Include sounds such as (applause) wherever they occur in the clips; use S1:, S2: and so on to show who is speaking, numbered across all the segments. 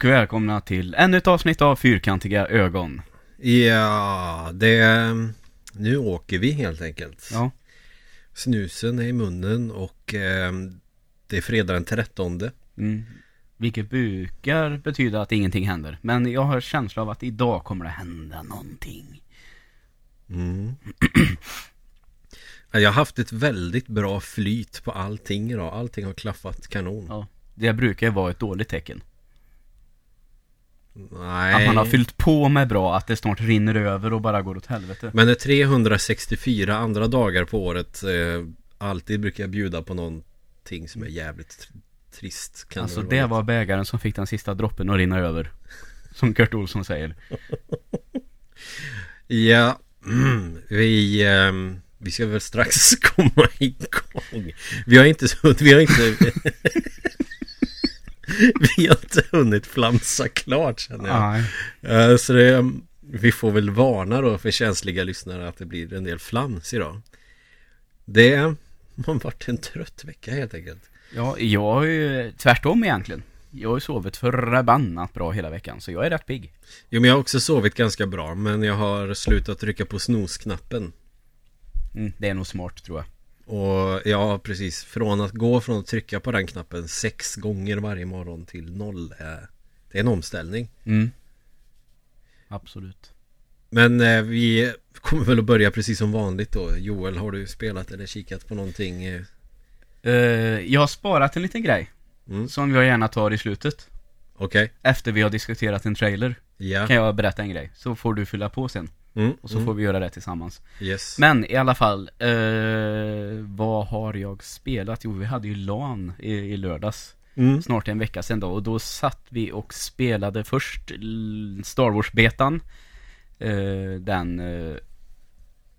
S1: Och välkomna till ännu ett avsnitt av Fyrkantiga ögon.
S2: Ja, det... Nu åker vi helt enkelt.
S1: Ja,
S2: Snusen är i munnen och eh, det är fredag den 13.
S1: mm. vilket brukar betyda att ingenting händer. Men jag har känsla av att idag kommer det hända någonting.
S2: Mm. (clears throat) Ja, Jag har haft ett väldigt bra flyt på allting idag. Allting har klaffat kanon.
S1: Ja, det brukar ju vara ett dåligt tecken.
S2: Nej.
S1: Att man har fyllt på med bra, att det snart rinner över och bara går åt helvete.
S2: Men när 364 andra dagar på året eh, alltid brukar jag bjuda på någonting som är jävligt tr- trist. Kan
S1: Alltså
S2: väl
S1: det
S2: vara
S1: var bägaren som fick den sista droppen att rinna över. Som Kurt Olsson säger. (laughs)
S2: Ja, mm, vi, ehm, vi ska väl strax (laughs) komma igång. Vi har inte, (laughs) vi har inte, (laughs) vi har inte hunnit flamsa klart känner jag.
S1: Nej.
S2: Eh, Så det, vi får väl varna då för känsliga lyssnare att det blir en del flams idag. Det har varit en trött vecka helt enkelt.
S1: Ja, jag är ju tvärtom egentligen. Jag har ju sovit förbannat bra hela veckan, så jag är rätt pigg.
S2: Jo men jag har också sovit ganska bra men jag har slutat trycka på snosknappen.
S1: Mm, det är nog smart tror jag.
S2: Och ja, precis. Från att gå från att trycka på den knappen sex gånger varje morgon till noll. är- Det är en omställning.
S1: Mm. Absolut.
S2: Men eh, vi kommer väl att börja precis som vanligt då. Joel, har du spelat eller kikat på någonting? eh?
S1: Jag har sparat en liten grej.
S2: Mm.
S1: Som jag gärna tar i slutet.
S2: Okej,
S1: Efter vi har diskuterat en trailer.
S2: ja.
S1: Kan jag berätta en grej. Så får du fylla på sen.
S2: Mm.
S1: Och så
S2: mm.
S1: får vi göra det tillsammans.
S2: Yes.
S1: Men i alla fall. Eh, vad har jag spelat? Jo, vi hade ju LAN i, i lördags.
S2: Mm.
S1: snart en vecka sedan då och då satt vi och spelade först Star Wars-betan eh, Den eh,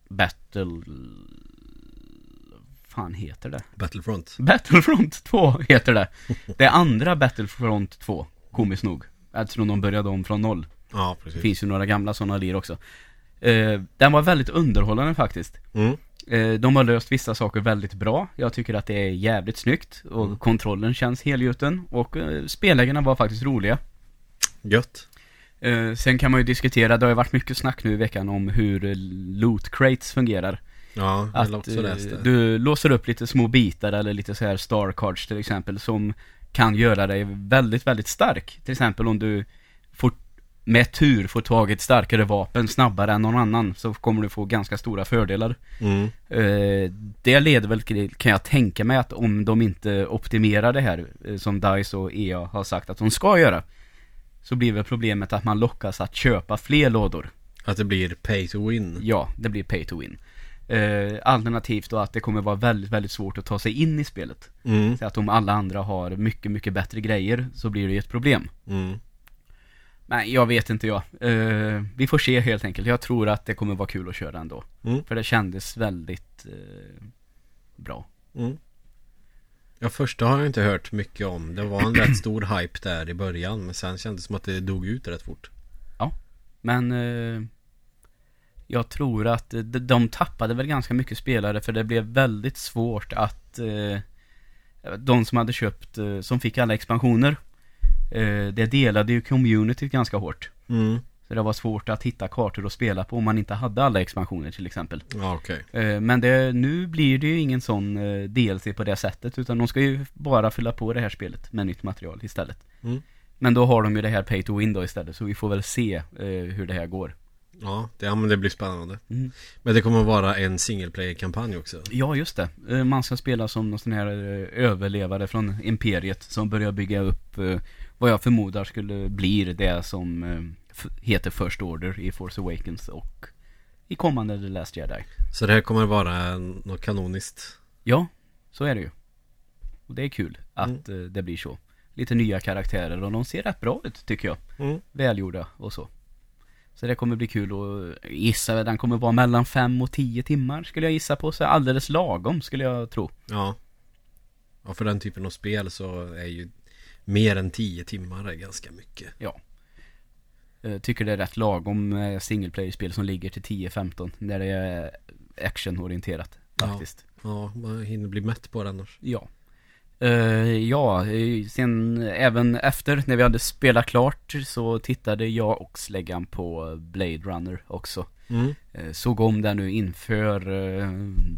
S1: Battle fan heter det?
S2: Battlefront.
S1: Battlefront 2 heter det Det andra Battlefront 2 Komiskt nog Eftersom de började om från noll
S2: Ja,
S1: Det
S2: precis.
S1: finns ju några gamla sådana lir också eh, Den var väldigt underhållande faktiskt
S2: Mm.
S1: Eh, De har löst vissa saker väldigt bra. Jag tycker att det är jävligt snyggt och
S2: Mm.
S1: kontrollen känns helgjuten och eh, spellägena var faktiskt roliga.
S2: Gött.
S1: Sen kan man ju diskutera, det har ju varit mycket snack nu i veckan om hur loot crates fungerar.
S2: Ja, jag har också läst det.
S1: du låser upp lite små bitar eller lite så här star cards till exempel som kan göra dig väldigt, väldigt stark. Till exempel om du med tur får tag i ett starkare vapen snabbare än någon annan så kommer du få ganska stora fördelar.
S2: Mm.
S1: Eh, det leder väl till, kan jag tänka mig att om de inte optimerar det här eh, som DICE och EA har sagt att de ska göra så blir väl problemet att man lockas att köpa fler lådor.
S2: Att det blir pay to win.
S1: Ja, det blir pay to win. Eh, alternativt då att det kommer vara väldigt, väldigt svårt att ta sig in i spelet.
S2: Mm.
S1: Så att om alla andra har mycket, mycket bättre grejer så blir det ju ett problem.
S2: Mm.
S1: Men jag vet inte jag. Eh, vi får se helt enkelt. Jag tror att det kommer vara kul att köra ändå.
S2: Mm.
S1: För det kändes väldigt eh, bra.
S2: Mm. Ja, första har jag inte hört mycket om. Det var en rätt stor hype där i början. Men sen kändes det som att det dog ut rätt fort.
S1: Men eh, jag tror att de, de tappade väl ganska mycket spelare för det blev väldigt svårt att de som hade köpt, som fick alla expansioner det delade ju communityt ganska hårt.
S2: Mm.
S1: Så det var svårt att hitta kartor att spela på om man inte hade alla expansioner till exempel.
S2: Ja, okej.
S1: Eh, men det, nu blir det ju ingen sån eh, DLC på det sättet utan de ska ju bara fylla på det här spelet med nytt material istället.
S2: Mm.
S1: Men då har de ju det här Pay to Win då istället så vi får väl se eh, hur det här går.
S2: Ja, det, ja, men det blir spännande.
S1: Mm.
S2: Men det kommer vara en single player-kampanj också.
S1: Ja, just det. Eh, Man ska spela som någon sån här eh, överlevare från Imperiet som börjar bygga upp eh, vad jag förmodar skulle bli det som eh, heter First Order i Force Awakens och i kommande The Last Jedi.
S2: Så det här kommer vara något kanoniskt.
S1: Ja, så är det ju. Och det är kul att eh, det blir så. Lite nya karaktärer och de ser rätt bra ut tycker jag.
S2: Mm.
S1: Välgjorda och så. Så det kommer bli kul och gissa den kommer vara mellan 5 och 10 timmar skulle jag gissa på. Så alldeles lagom skulle jag tro.
S2: Ja. Ja, för den typen av spel så är ju mer än 10 timmar är ganska mycket.
S1: Eh, Tycker det är rätt lagom single player-spel som ligger till 10-15 när det är actionorienterat
S2: Ja.
S1: faktiskt.
S2: Ja, man hinner bli mätt på det annars.
S1: Ja. Eh, ja, eh, sen även efter när vi hade spelat klart så tittade jag och släggan på Blade Runner också.
S2: Mm.
S1: Eh, såg om den nu inför eh,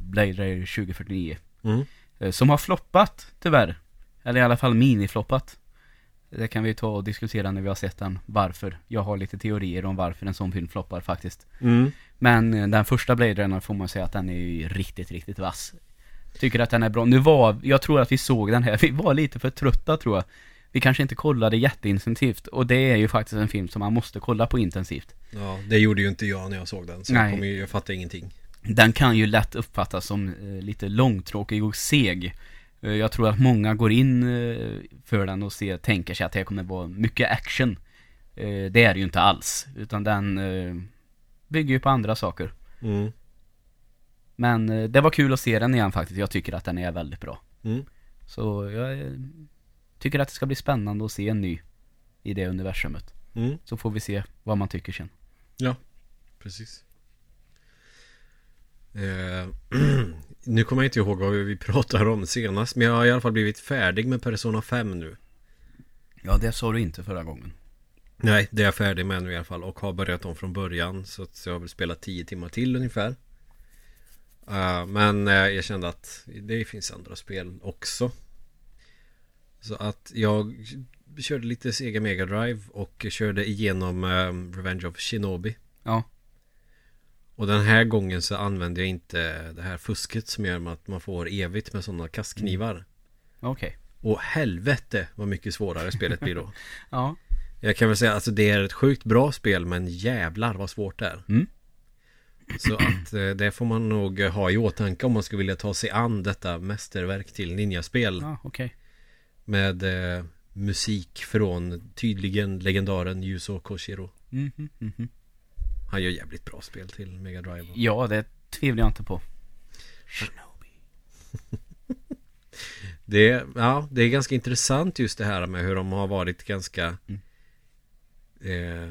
S1: Blade Runner 2049.
S2: Mm.
S1: Som har floppat tyvärr. Eller i alla fall minifloppat. Det kan vi ta och diskutera när vi har sett den. Varför. Jag har lite teorier om varför en sån film floppar faktiskt.
S2: Mm.
S1: Men eh, den första Blade Runner får man säga att den är ju riktigt, riktigt vass. Tycker att den är bra. Nu var, jag tror att vi såg den här, (laughs) vi var lite för trötta tror jag. Vi kanske inte kollade jätteintensivt och det är ju faktiskt en film som man måste kolla på intensivt.
S2: Ja, det gjorde ju inte jag när jag såg den. Så
S1: Nej.
S2: jag, ju, jag fattar ingenting.
S1: Den kan ju lätt uppfattas som eh, lite långtråkig och seg. Eh, jag tror att många går in eh, för den och ser, tänker sig att det kommer vara mycket action. Eh, det är det ju inte alls, utan den bygger ju på andra saker.
S2: Mm.
S1: Men det var kul att se den igen faktiskt. Jag tycker att den är väldigt bra.
S2: Mm.
S1: Så jag tycker att det ska bli spännande att se en ny i det universumet.
S2: Mm.
S1: Så får vi se vad man tycker sen.
S2: Precis. Eh, (clears throat) nu kommer jag inte ihåg vad vi (laughs) pratade om senast. Men jag har i alla fall blivit färdig med Persona 5 nu.
S1: Ja, det sa du inte förra gången.
S2: Nej, det är jag färdig med nu i alla fall. Och har börjat om från början. Så att jag väl spelat 10 timmar till ungefär. Eh, men eh, jag kände att det finns andra spel också. Så att jag körde lite Sega Mega Drive och körde igenom eh, Revenge of Shinobi.
S1: Ja.
S2: Och den här gången så använde jag inte det här fusket som gör att man får evigt med sådana kastknivar.
S1: Okej.
S2: Och helvete vad mycket svårare spelet blir då. (laughs)
S1: Ja.
S2: Jag kan väl säga att alltså, det är ett sjukt bra spel men jävlar vad svårt det är.
S1: Mm.
S2: Så att eh, det får man nog ha i åtanke om man skulle vilja ta sig an detta mästerverk till ninjaspel.
S1: Ja, okej.
S2: Med eh, musik från tydligen legendaren Yuzo Koshiro.
S1: Mhm, mhm.
S2: Han gör jävligt bra spel till Mega Drive.
S1: Ja, det tvivlar jag inte på. Shinobi. (laughs)
S2: Det är, ja, det är ganska intressant just det här med hur de har varit ganska
S1: Mm.
S2: eh,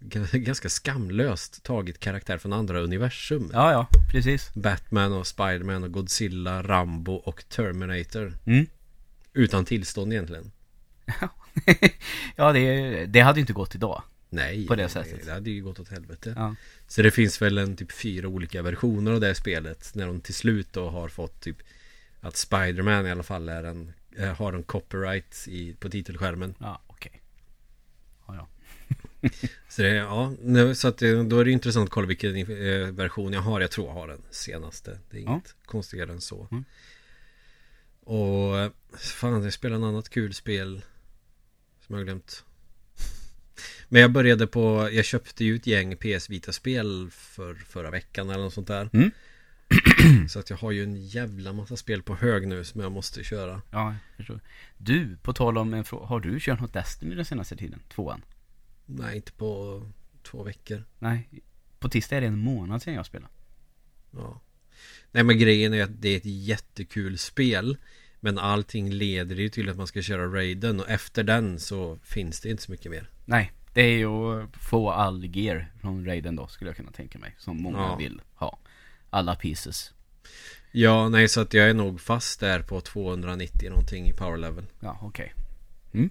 S2: (laughs) Ganska skamlöst tagit karaktär från andra universum
S1: Ja, ja, precis.
S2: Batman och Spiderman och Godzilla, Rambo och Terminator
S1: Mm.
S2: Utan tillstånd egentligen (laughs)
S1: ja, det, det hade ju inte gått idag.
S2: Nej,
S1: På det sättet.
S2: Det hade ju gått åt helvete
S1: Ja.
S2: Så det finns väl en typ fyra olika versioner av det spelet När de till slut då har fått typ Att Spiderman i alla fall är en eh, Har en copyright i, på titelskärmen
S1: Ja, okej. Ja, ja. (laughs)
S2: Så, det, ja, så att det, då är det intressant att kolla vilken eh, version jag har. Jag tror jag har den senaste. Det är
S1: Ja.
S2: inget konstigare än så.
S1: Mm.
S2: Och eh, fan, jag spelar en annat kul spel som jag har glömt. Men jag började på, jag köpte ju ett gäng PS Vita-spel för förra veckan eller något sånt där.
S1: Mm. (clears throat)
S2: Så att jag har ju en jävla massa spel på hög nu som jag måste köra.
S1: Ja, jag förstår. Du, på tal om en fråga. Har du kört något Destiny den senaste tiden? Tvåan?
S2: Nej, inte på två veckor.
S1: Nej. På tisdag är det en månad sedan jag spelade.
S2: Ja. Nej men grejen är att det är ett jättekul spel Men allting leder ju till att man ska köra raiden och efter den så finns det inte så mycket mer
S1: Nej, det är ju att få all gear från Raiden då, skulle jag kunna tänka mig. Som många
S2: Ja.
S1: vill ha. Alla pieces.
S2: Ja, nej så att jag är nog fast där på 290 någonting i power level
S1: Ja, okej. Mm.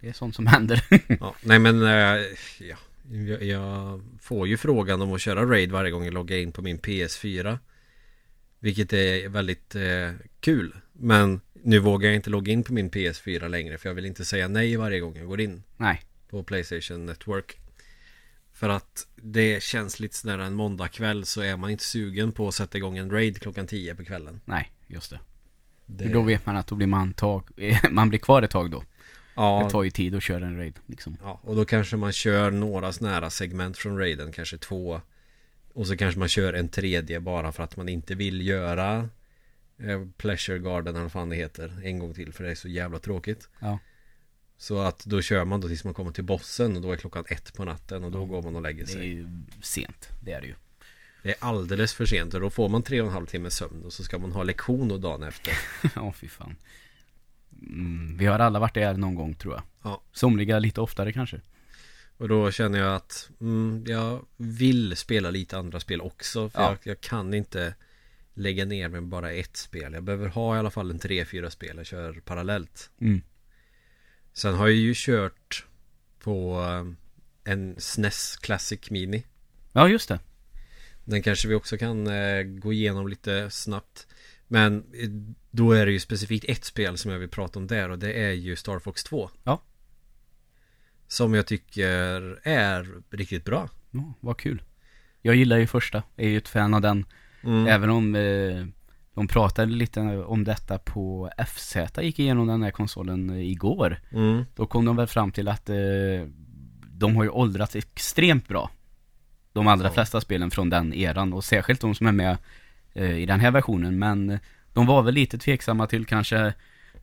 S1: Det är sånt som händer. (laughs)
S2: ja, Nej men eh, ja jag, jag får ju frågan om att köra raid varje gång jag loggar in på min PS4 Vilket är väldigt eh, kul Men nu vågar jag inte logga in på min PS4 längre för jag vill inte säga nej varje gång jag går in
S1: Nej.
S2: På Playstation Network. För att det känns lite sådär en måndagkväll så är man inte sugen på att sätta igång en raid klockan 10 på kvällen.
S1: Nej, just det.
S2: Det,
S1: Då vet man att då blir man tag, (laughs) man blir kvar ett tag då. Det
S2: ja,
S1: tar ju tid att köra en raid liksom.
S2: ja, och då kanske man kör några nära segment från raiden, kanske två. Och så kanske man kör en tredje bara för att man inte vill göra eh, Pleasure Garden eller vad fan det heter en gång till för det är så jävla tråkigt.
S1: Ja.
S2: Så att då kör man då tills man kommer till bossen och då är klockan ett på natten och då går man och lägger
S1: Det är
S2: sig.
S1: ju sent, det är det ju.
S2: Det är alldeles för sent och då får man tre och en halv timme sömn och så ska man ha lektion och dagen efter. (laughs)
S1: Ja, fy fan. Mm, vi har alla varit där någon gång tror jag.
S2: Ja.
S1: Somliga lite oftare kanske.
S2: Och då känner jag att mm, jag vill spela lite andra spel också. För
S1: Ja.
S2: jag, jag kan inte lägga ner med bara ett spel. Jag behöver ha i alla fall en 3-4 spel jag kör parallellt.
S1: Mm.
S2: Sen har jag ju kört på eh, en SNES Classic Mini.
S1: Ja, just det.
S2: Den kanske vi också kan eh, gå igenom lite snabbt. Men eh, då är det ju specifikt ett spel som jag vill prata om där och det är ju Star Fox 2.
S1: Ja.
S2: Som jag tycker är riktigt bra.
S1: Ja, vad kul. Jag gillar ju första, är ju ett fan av den.
S2: Mm.
S1: Även om eh, de pratade lite om detta på FZ, gick igenom den här konsolen igår.
S2: Mm.
S1: Då kom de väl fram till att eh, de har ju åldrats extremt bra. De allra
S2: Ja.
S1: flesta spelen från den eran och särskilt de som är med eh, i den här versionen. Men eh, de var väl lite tveksamma till kanske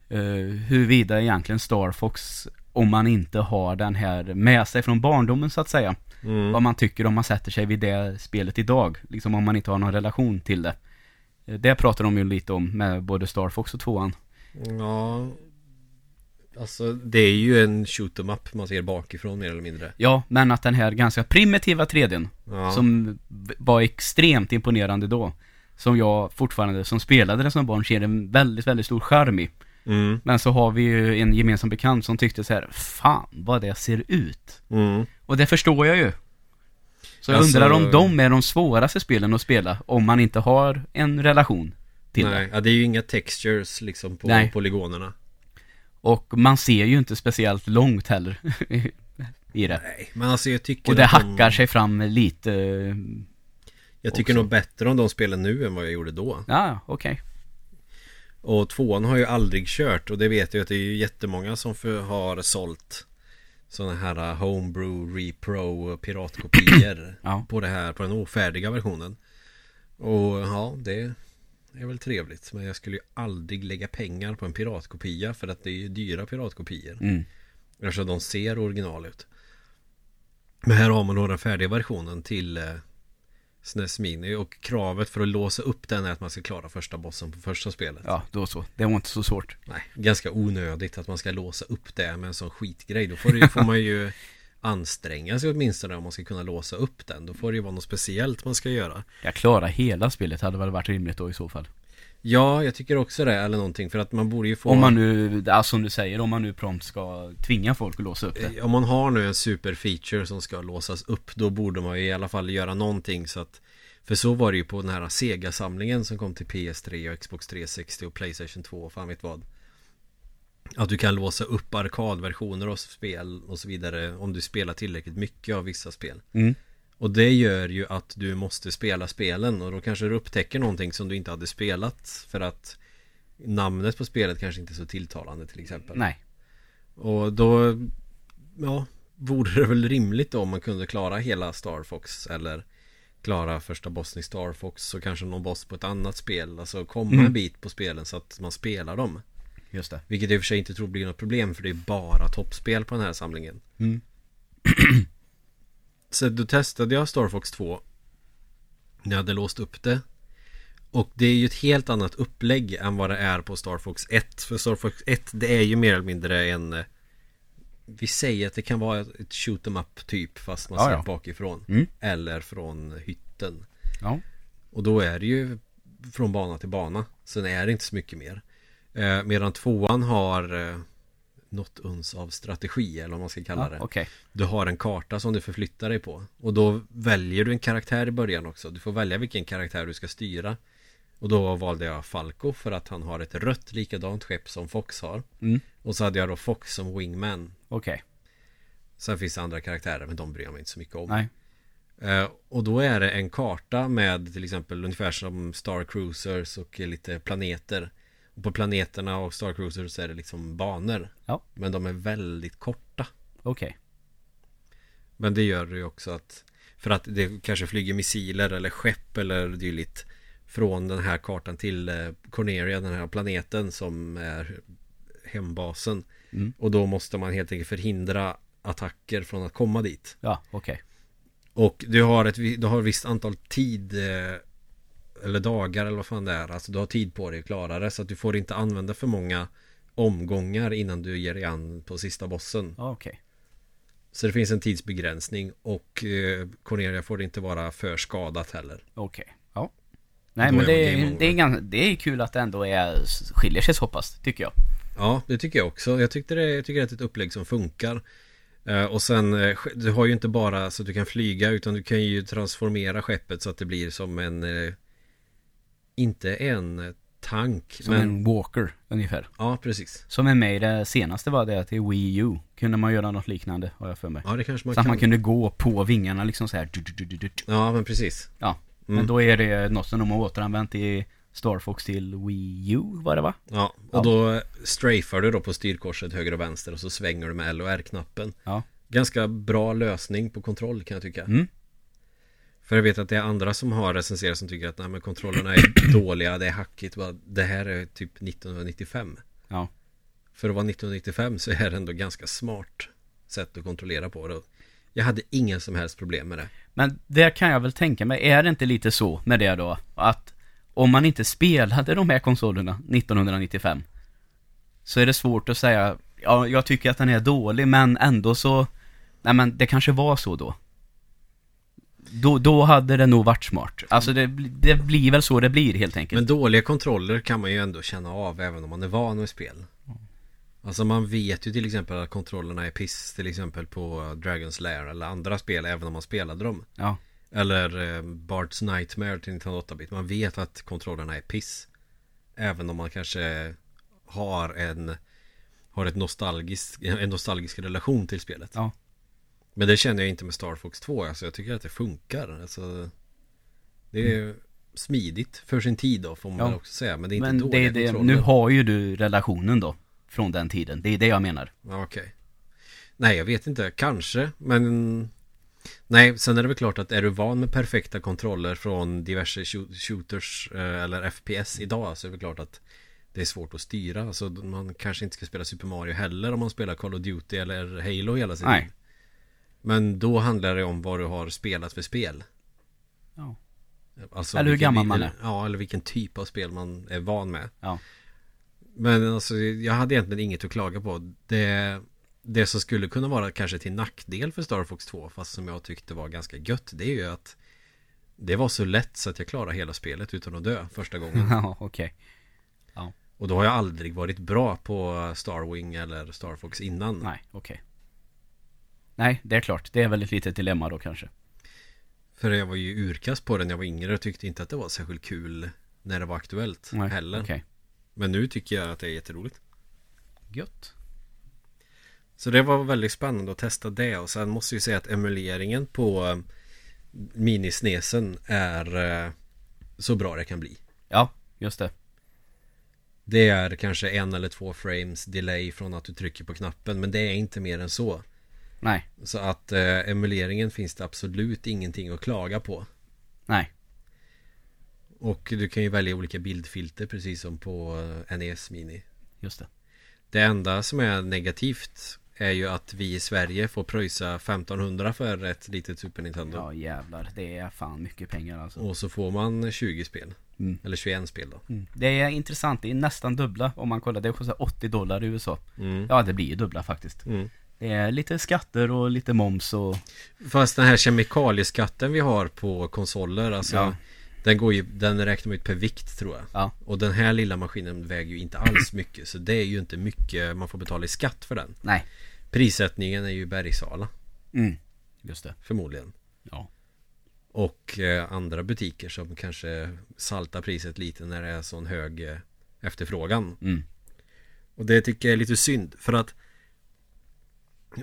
S1: eh, huruvida egentligen Star Fox, om man inte har den här med sig från barndomen så att säga.
S2: Mm.
S1: Vad man tycker om man sätter sig vid det spelet idag. Liksom om man inte har någon relation till det. Eh, Det pratar de ju lite om med både Star Fox och tvåan.
S2: Ja Alltså det är ju en shoot 'em up man ser bakifrån mer eller mindre
S1: Ja, men att den här ganska primitiva 3Dn
S2: ja.
S1: Som var extremt imponerande då Som jag fortfarande, som spelade det som barn, ser en väldigt, väldigt stor charm i
S2: mm.
S1: Men så har vi ju en gemensam bekant som tyckte så här, Fan vad det ser ut
S2: Mm.
S1: Och det förstår jag ju Så jag
S2: Alltså-
S1: undrar om de är de svåraste spelen att spela Om man inte har en relation till det.
S2: Nej, ja, det är ju inga textures liksom på
S1: Nej.
S2: polygonerna.
S1: Och man ser ju inte speciellt långt heller (laughs) I det.
S2: Nej, men alltså jag tycker
S1: Och det
S2: att de-
S1: hackar sig fram lite
S2: Jag tycker
S1: också.
S2: nog bättre om de spelen nu än vad jag gjorde då.
S1: Ja, okej.
S2: Och tvåan har jag ju aldrig kört och det vet jag att det är ju jättemånga som för, har sålt Sådana här uh, Homebrew Repro piratkopior (clears throat)
S1: Ja.
S2: På det här, på den ofärdiga versionen Och ja, det är väl trevligt Men jag skulle ju aldrig lägga pengar på en piratkopia För att det är ju dyra piratkopior
S1: mm.
S2: Eftersom de ser original ut Men här har man då den färdiga versionen till eh, SNES Mini och kravet för att låsa upp den är att man ska klara första bossen på första spelet
S1: Ja, då så. Det var inte så svårt.
S2: Nej, ganska onödigt att man ska låsa upp det med en sån skitgrej Då får, det, får man ju (laughs) anstränga sig åtminstone om man ska kunna låsa upp den Då får det ju vara något speciellt man ska göra
S1: Jag klara hela spelet hade väl varit rimligt då i så fall.
S2: Ja, jag tycker också det eller någonting för att man borde ju få
S1: Om man nu, alltså som du säger, om man nu prompt ska tvinga folk att låsa upp det.
S2: Eh, Om man har nu en superfeature som ska låsas upp Då borde man ju i alla fall göra någonting så att För så var det ju på den här Sega-samlingen som kom till PS3 och Xbox 360 och Playstation 2 och fan vet vad Att du kan låsa upp arkadversioner av spel och så vidare Om du spelar tillräckligt mycket av vissa spel
S1: Mm.
S2: Och det gör ju att du måste spela spelen och då kanske du upptäcker någonting som du inte hade spelat För att Namnet på spelet kanske inte är så tilltalande till exempel
S1: Nej.
S2: och då Ja Vore det väl rimligt då om man kunde klara hela Star Fox Eller Klara första bossen i Star Fox Och kanske någon boss på ett annat spel Alltså komma
S1: Mm.
S2: en bit på spelen så att man spelar dem
S1: Just det.
S2: Vilket jag i och för sig inte tror blir något problem För det är bara toppspel på den här samlingen
S1: Mm. (clears throat)
S2: Så då testade jag Star Fox 2 När jag hade låst upp det Och det är ju ett helt annat upplägg än vad det är på Star Fox 1 För Star Fox 1 det är ju mer eller mindre en eh, Vi säger att det kan vara ett shoot em up typ Fast man
S1: Ja,
S2: ser
S1: ja.
S2: bakifrån
S1: Mm.
S2: Eller från hytten
S1: Ja.
S2: Och då är det ju Från bana till bana Sen är det inte så mycket mer eh, Medan tvåan har eh, Något uns av strategi eller vad man ska kalla
S1: ja
S2: det
S1: Okej.
S2: du har en karta som du förflyttar dig på Och då väljer du en karaktär i början också Du får välja vilken karaktär du ska styra Och då valde jag Falco för att han har ett rött likadant skepp som Fox har
S1: Mm.
S2: Och så hade jag då Fox som wingman
S1: Okej.
S2: Sen finns det andra karaktärer men de bryr jag mig inte så mycket om
S1: Nej.
S2: Eh, Och då är det en karta med till exempel ungefär som Star Cruisers och lite planeter På planeterna och Star Cruisers så är det liksom banor
S1: Ja.
S2: Men de är väldigt korta
S1: Okej.
S2: Men det gör det ju också att För att det kanske flyger missiler eller skepp eller dylikt Från den här kartan till eh, Corneria, den här planeten som är hembasen
S1: Mm.
S2: Och då måste man helt enkelt förhindra attacker från att komma dit
S1: Ja, okej.
S2: Och du har ett, du har ett visst antal tid eh, Eller dagar eller vad fan det är Alltså du har tid på dig att klara det Så att du får inte använda för många Omgångar innan du ger dig an på sista bossen
S1: okej.
S2: Så det finns en tidsbegränsning och eh, Cornelia får inte vara för skadat heller.
S1: Okej. Ja. Nej
S2: Då
S1: men
S2: är
S1: det är, det, är ganska, det är kul att det ändå är, skiljer sig så pass, tycker jag.
S2: Ja, det tycker jag också. Jag, tyckte det, jag tycker det är ett upplägg som funkar. Eh, och sen, eh, du har ju inte bara så att du kan flyga utan du kan ju transformera skeppet så att det blir som en eh, Inte en eh, tank
S1: Som
S2: men
S1: en walker, ungefär.
S2: Ja precis
S1: Som är med i det senaste var det till Wii U. Kunde man göra något liknande, har jag för mig.
S2: Ja det kanske man
S1: så att
S2: kan
S1: man kunde gå på vingarna liksom så här.
S2: Ja men precis
S1: Ja,
S2: Mm.
S1: men då är det något som de har återanvänt i Star Fox till Wii U, var det va?
S2: Ja och då strafar du då på styrkorset höger och vänster och så svänger du med L och R-knappen
S1: Ja.
S2: Ganska bra lösning på kontroll kan jag tycka
S1: Mm.
S2: För jag vet att det är andra som har recenserat som tycker att nej, men kontrollerna är (clears throat) dåliga, det är hackigt. Det här är typ 1995.
S1: Ja.
S2: För att vara 1995 så är det ändå ganska smart sätt att kontrollera på det. Jag hade inga som helst problem med det.
S1: Men det kan jag väl tänka mig, är det inte lite så med det då? Att om man inte spelade de här konsolerna 1995 Så är det svårt att säga, ja jag tycker att den är dålig men ändå så Nej men det kanske var så då Då, då hade det nog varit smart Alltså det, det blir väl så det blir helt enkelt
S2: Men dåliga kontroller kan man ju ändå känna av även om man är van med spel. Alltså man vet ju till exempel att kontrollerna är piss till exempel på Dragon's Lair eller andra spel även om man spelade dem.
S1: Ja,
S2: Eller eh, Bart's Nightmare till Nintendo 8-bit. Man vet att kontrollerna är piss. Även om man kanske har en har ett nostalgisk, en nostalgisk relation till spelet.
S1: Ja.
S2: Men det känner jag inte med Star Fox 2. Alltså jag tycker att det funkar. Alltså, det är smidigt för sin tid då får man
S1: Ja.
S2: väl också säga. Men det är inte
S1: men det
S2: dåliga
S1: det,
S2: kontroller.
S1: nu har ju du relationen då Från den tiden, det är det jag menar
S2: Okej. Nej, jag vet inte. Kanske, men... Nej, sen är det väl klart att är du van med perfekta kontroller från diverse shoot- shooters eh, eller FPS idag så är det väl klart att det är svårt att styra. Alltså man kanske inte ska spela Super Mario heller om man spelar Call of Duty eller Halo hela sin
S1: Nej.
S2: tid. Men då handlar det om vad du har spelat för spel.
S1: Ja.
S2: Alltså
S1: Eller hur
S2: vilken-
S1: gammal man är.
S2: Ja, eller vilken typ av spel man är van med.
S1: Ja.
S2: Men alltså, jag hade egentligen inget att klaga på. Det, det som skulle kunna vara kanske till nackdel för Star Fox 2, fast som jag tyckte var ganska gött, det är ju att det var så lätt så att jag klarade hela spelet utan att dö första gången. (laughs)
S1: Ja, okej
S2: Och då har jag aldrig varit bra på Starwing eller Star Fox innan.
S1: Nej, okej Nej, det är klart, det är väl ett litet dilemma då kanske
S2: För jag var ju urkast på den när jag var yngre och tyckte inte att det var särskilt kul när det var aktuellt
S1: Nej,
S2: heller.
S1: okej
S2: Men nu tycker jag att det är jätteroligt.
S1: Gött
S2: Så det var väldigt spännande att testa det och sen måste jag säga att emuleringen på eh, minisnesen är eh, så bra det kan bli.
S1: Ja, just det
S2: Det är kanske en eller två frames delay från att du trycker på knappen men det är inte mer än så.
S1: Nej,
S2: Så att eh, emuleringen finns det absolut ingenting att klaga på.
S1: nej
S2: Och du kan ju välja olika bildfilter precis som på eh, NES Mini.
S1: Just det
S2: Det enda som är negativt är ju att vi i Sverige får pröjsa 1500 för ett litet Super Nintendo.
S1: Ja jävlar, det är fan mycket pengar alltså
S2: Och så får man 20 spel.
S1: Mm.
S2: Eller 21 spel då.
S1: mm. Det är intressant, det är nästan dubbla om man kollar Det kostar 80 dollar i USA
S2: Mm.
S1: Ja, det blir ju dubbla faktiskt
S2: Mm.
S1: Det är lite skatter och lite moms och
S2: Fast den här kemikalieskatten vi har på konsoler alltså
S1: Ja.
S2: Den går ju, den räknar man ut per vikt tror jag
S1: Ja.
S2: Och den här lilla maskinen väger ju inte alls mycket Så det är ju inte mycket man får betala i skatt för den
S1: Nej
S2: Prissättningen är ju Bergsala
S1: mm. Just det
S2: Förmodligen
S1: Ja
S2: Och eh, andra butiker som kanske saltar priset lite när det är sån hög eh, efterfrågan
S1: mm.
S2: Och det tycker jag är lite synd för att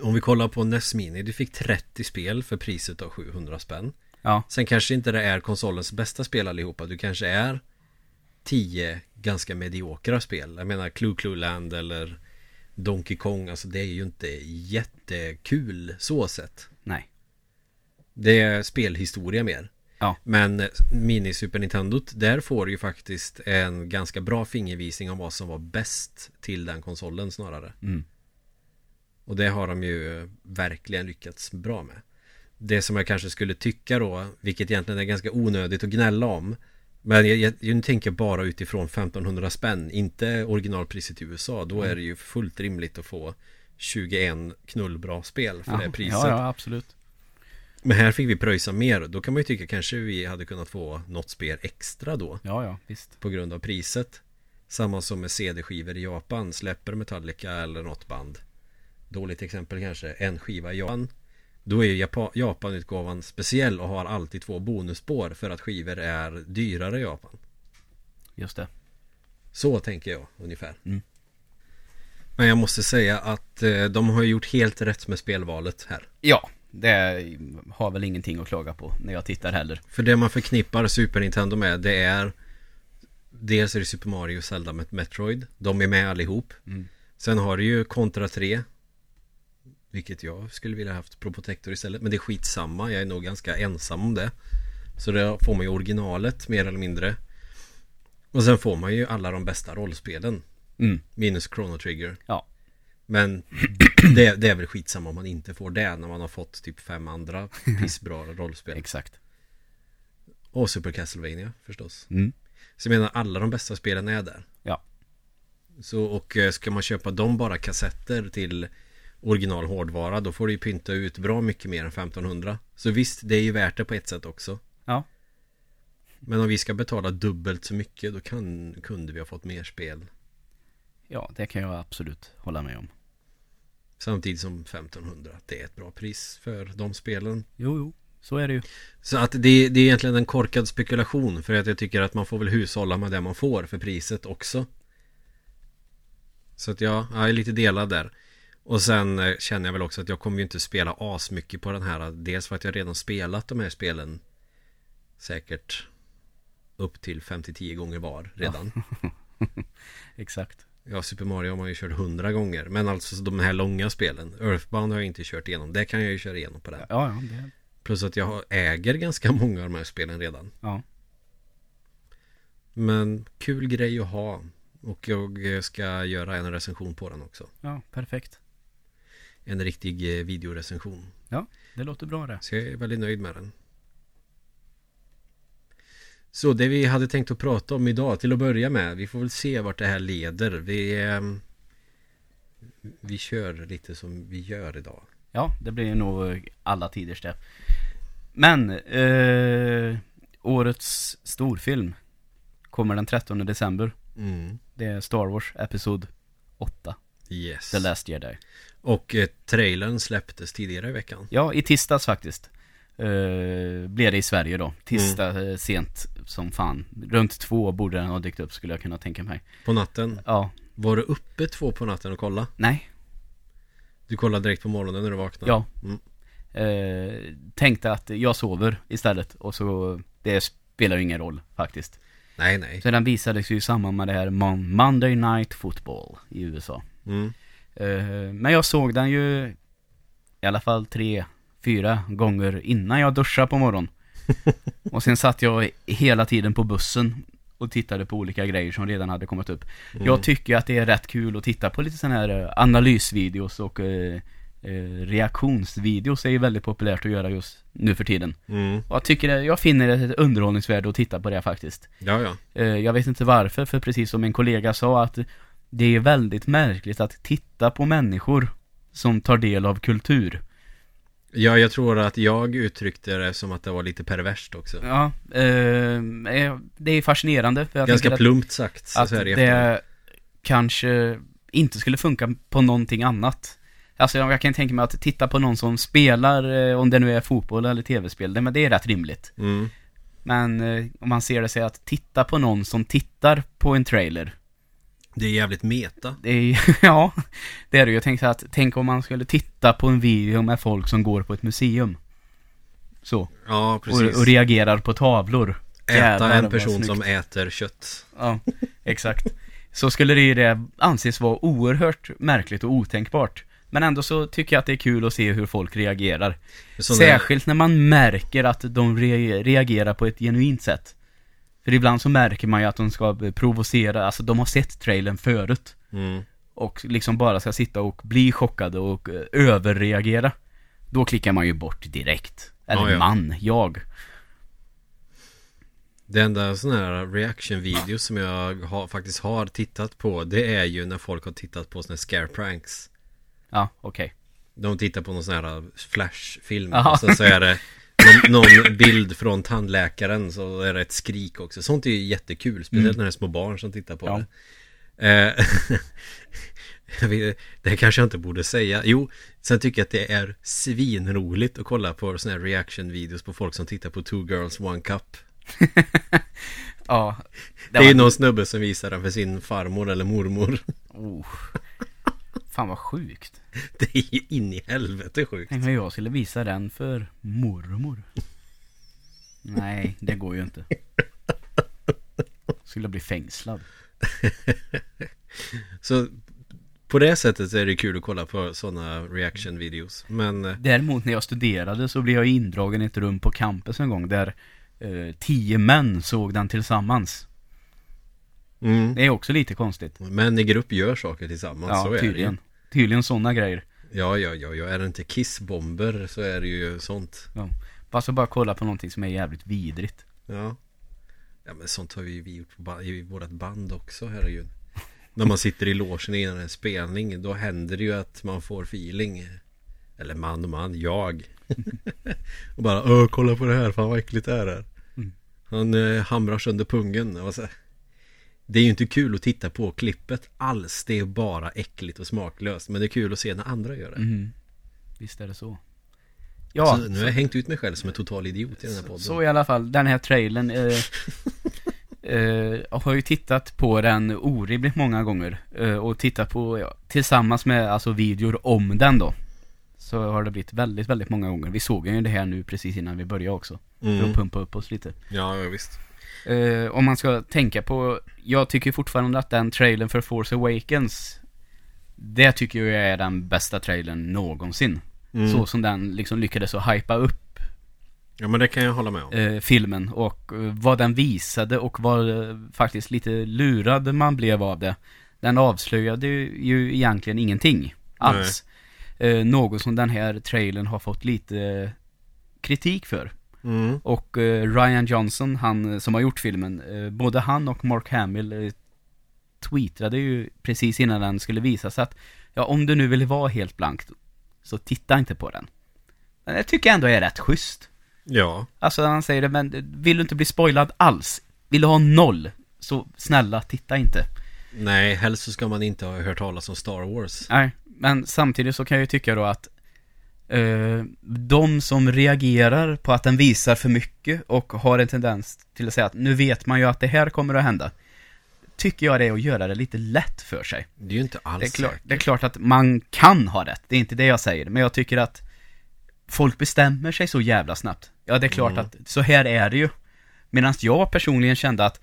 S2: Om vi kollar på NES Mini Du fick 30 spel för priset av 700 spänn.
S1: Ja,
S2: Sen kanske inte det är konsolens bästa spel allihopa Du kanske är 10 ganska mediokra spel. Jag menar Clue Clue Land eller Donkey Kong Alltså det är ju inte jättekul så sett.
S1: Nej.
S2: Det är spelhistoria mer.
S1: Ja.
S2: Men Mini Super Nintendo Där får du ju faktiskt en ganska bra fingervisning om vad som var bäst till den konsolen snarare.
S1: Mm.
S2: Och det har de ju verkligen lyckats bra med Det som jag kanske skulle tycka då Vilket egentligen är ganska onödigt att gnälla om Men jag, jag, jag tänker bara utifrån 1500 spänn Inte originalpriset i USA Då är det ju fullt rimligt att få 21 knullbra spel för
S1: ja.
S2: det priset
S1: Ja, ja, absolut
S2: Men här fick vi pröjsa mer. Då kan man ju tycka kanske vi hade kunnat få något spel extra då.
S1: Ja, ja, visst.
S2: På grund av priset. Samma som med CD-skivor i Japan. Släpper Metallica eller något band. Dåligt exempel kanske. En skiva i Japan. Då är Japa- Japan-utgåvan speciell och har alltid två bonusspår för att skivor är dyrare i Japan.
S1: Just det.
S2: Så tänker jag ungefär.
S1: Mm.
S2: Men jag måste säga att eh, de har gjort helt rätt med spelvalet här.
S1: Ja, det har väl ingenting att klaga på när jag tittar heller.
S2: För det man förknippar Super Nintendo med det är Dels är det Super Mario och Zelda med Metroid De är med allihop
S1: Mm.
S2: Sen har du ju Contra 3 Vilket jag skulle vilja haft Pro Protector istället Men det är skitsamma Jag är nog ganska ensam om det Så då får man ju originalet mer eller mindre Och sen får man ju alla de bästa rollspelen
S1: Mm.
S2: Minus Chrono Trigger
S1: Ja.
S2: Men (clears throat) det, det är väl skitsamma om man inte får det När man har fått typ fem andra (laughs) pissbra rollspel
S1: Exakt.
S2: Och Super Castlevania förstås
S1: Mm.
S2: Så jag menar alla de bästa spelen är där
S1: Ja.
S2: Så och eh, ska man köpa dem bara kassetter till original hårdvara Då får du ju pynta ut bra mycket mer än 1500 Så visst, det är ju värt det på ett sätt också
S1: Ja.
S2: Men om vi ska betala dubbelt så mycket Då kan, kunde vi ha fått mer spel
S1: Ja, det kan jag absolut hålla med om.
S2: Samtidigt som 1500 Det är ett bra pris för de spelen
S1: Jo, jo. Så är det ju.
S2: Så att det, det är egentligen en korkad spekulation För att jag tycker att man får väl hushålla med det man får för priset också Så att ja, jag är lite delad där Och sen eh, känner jag väl också att jag kommer ju inte spela asmycket på den här Dels för att jag redan spelat de här spelen Säkert Upp till 5-10 gånger var redan (laughs)
S1: Exakt.
S2: Ja, Super Mario har man ju kört 100 gånger Men alltså de här långa spelen Earthbound har jag inte kört igenom Det kan jag ju köra igenom på det
S1: Ja, ja. Det,
S2: Plus att jag äger ganska många av de här spelen redan
S1: ja.
S2: Men kul grej att ha Och jag eh, ska göra en recension på den också
S1: ja, perfekt.
S2: En riktig eh, videorecension
S1: Det låter bra det.
S2: Så jag är väldigt nöjd med den Så det vi hade tänkt att prata om idag till att börja med Vi får väl se vart det här leder Vi ehm, Vi kör lite som vi gör idag
S1: Ja, det blir nog alla tiders det. Men, eh, årets storfilm kommer den 13 december.
S2: mm.
S1: Det är Star Wars Episod 8,
S2: Yes
S1: The Last Jedi.
S2: Och eh, trailern släpptes tidigare i veckan
S1: Ja, i tisdags faktiskt. Eh, blev det i Sverige då. Tisdag eh, sent som fan. Runt två borde den ha dykt upp skulle jag kunna tänka mig.
S2: På natten
S1: Ja,
S2: Var du uppe två på natten och kolla?
S1: nej,
S2: Du kollade direkt på morgonen när du vaknade?
S1: ja.
S2: Mm.
S1: Eh, tänkte att jag sover istället och så, det spelar ju ingen roll faktiskt.
S2: Nej, nej
S1: Så den visades ju i samband med det här Mon- Monday Night Football i USA.
S2: mm.
S1: Eh, men jag såg den ju i alla fall tre, fyra gånger innan jag duschade på morgonen. (laughs) och sen satt jag hela tiden på bussen och tittade på olika grejer som redan hade kommit upp.
S2: Mm.
S1: Jag tycker att det är rätt kul att titta på lite sådana här eh, analysvideos och eh, eh, reaktionsvideos är ju väldigt populärt att göra just nu för tiden.
S2: Mm.
S1: Och jag tycker det, jag finner det ett underhållningsvärde att titta på det faktiskt.
S2: Ja, ja
S1: Jag vet inte varför, för precis som en kollega sa att det är väldigt märkligt att titta på människor som tar del av kultur.
S2: Ja, jag tror att jag uttryckte det som att det var lite perverst också
S1: Ja, eh, eh, det är fascinerande. För jag
S2: Ganska plumpt sagt
S1: att, det kanske inte skulle funka på någonting annat. Alltså jag kan tänka mig att titta på någon som spelar, eh, om det nu är fotboll eller tv-spel, det, men det är rätt rimligt.
S2: mm.
S1: Men eh, om man ser det så att titta på någon som tittar på en trailer,
S2: Det är jävligt meta
S1: Det är (laughs) ja, det är det. Jag tänkte att, tänk om man skulle titta på en video med folk som går på ett museum. Så.
S2: Ja,
S1: Och,
S2: precis
S1: och reagerar på tavlor.
S2: Äta en person som äter kött
S1: Ja, exakt. Så skulle det ju det anses vara oerhört märkligt och otänkbart. Men ändå så tycker jag att det är kul att se hur folk reagerar. Särskilt när man märker att de re reagerar på ett genuint sätt. För ibland så märker man ju att de ska provocera, alltså de har sett trailern förut.
S2: mm.
S1: och liksom bara ska sitta och bli chockade och eh, överreagera. Då klickar man ju bort direkt. Eller
S2: Ja, ja.
S1: man, jag.
S2: Det enda sån här reaction-videos som jag har, faktiskt har tittat på Det är ju när folk har tittat på såna här scare pranks
S1: Ja, okej.
S2: De tittar på någon sån här flashfilm
S1: Jaha.
S2: och sen så är det (laughs) någon, bild från tandläkaren så är det ett skrik också. Sånt är ju jättekul, speciellt
S1: Mm.
S2: när det är små barn som tittar på
S1: Ja.
S2: det. Eh, (laughs) det kanske jag inte borde säga. Jo, sen tycker jag att det är svinroligt att kolla på såna här reaction-videos på folk som tittar på Two Girls One Cup. (laughs)
S1: Ja.
S2: Det, är ju
S1: var-
S2: någon snubbe som visar den för sin farmor eller mormor.
S1: Oh. Fan vad sjukt. (laughs)
S2: Det är ju in i helvete sjukt.
S1: Tänk om jag skulle visa den för mormor. Nej, det går ju inte. Skulle bli fängslad. (laughs)
S2: Så på det sättet så är det kul att kolla på sådana reaction-videos. Men eh,
S1: Däremot när jag studerade så blev jag indragen i ett rum på campus en gång där eh, tio män såg den tillsammans.
S2: mm,
S1: Det är också lite konstigt.
S2: män i grupp gör saker tillsammans. så
S1: Ja,
S2: är
S1: tydligen. Tydligen sådana grejer.
S2: Ja, ja, ja, ja. Är det inte kissbomber så är det ju sånt.
S1: Fast att bara kolla på någonting som är jävligt vidrigt.
S2: Ja. Ja, men sånt har vi ju gjort på ba- i vårt band också, herregud. När man sitter i logen innan en spelning, då händer det ju att man får feeling. Eller man och man, jag. (laughs) och bara, Åh, kolla på det här, fan vad äckligt det här är.
S1: Mm.
S2: Han eh, hamrar sönder pungen. Och så, här. Det är ju inte kul att titta på klippet alls. Det är bara äckligt och smaklöst. Men det är kul att se när andra gör det.
S1: Mhm. Visst är det så. Ja,
S2: så nu har jag hängt ut mig själv som en total idiot i den här podden.
S1: Så i alla fall, den här trailern eh, (laughs) eh, Jag har ju tittat på den orimligt många gånger eh, Och tittat på, ja, tillsammans med alltså videor om den då Så har det blivit väldigt, väldigt många gånger Vi såg ju det här nu precis innan vi började också För att
S2: mm.
S1: pumpa upp oss lite
S2: Ja, ja, visst.
S1: eh, Om man ska tänka på Jag tycker fortfarande att den trailern för Force Awakens Det tycker jag är den bästa trailern någonsin
S2: Mm.
S1: Så som den liksom lyckades att hypa upp
S2: Ja, men det kan jag hålla med om.
S1: eh, filmen och eh, vad den visade och vad eh, faktiskt lite lurad man blev av det. Den avslöjade ju egentligen ingenting alls. Eh, något som den här trailern har fått lite eh, kritik för.
S2: Mm.
S1: Och eh, Ryan Johnson, han eh, som har gjort filmen, eh, både han och Mark Hamill eh, tweetade ju precis innan den skulle visas att ja, om du nu vill vara helt blankt så titta inte på den. Men det tycker jag ändå är rätt schysst.
S2: Ja.
S1: Alltså han säger det, men vill du inte bli spoilad alls? Vill du ha noll? Så snälla, titta inte.
S2: Nej, helst så ska man inte ha hört talas om Star Wars.
S1: Nej, men samtidigt så kan jag ju tycka då att eh, de som reagerar på att den visar för mycket och har en tendens till att säga att nu vet man ju att det här kommer att hända. Tycker jag det är att göra det lite lätt för sig.
S2: Det är ju inte alls
S1: Det är, klart, det är klart att man kan ha rätt, det är inte det jag säger. Men jag tycker att folk bestämmer sig så jävla snabbt. Ja, det är klart
S2: Mm.
S1: att så här är det ju. Medan jag personligen kände att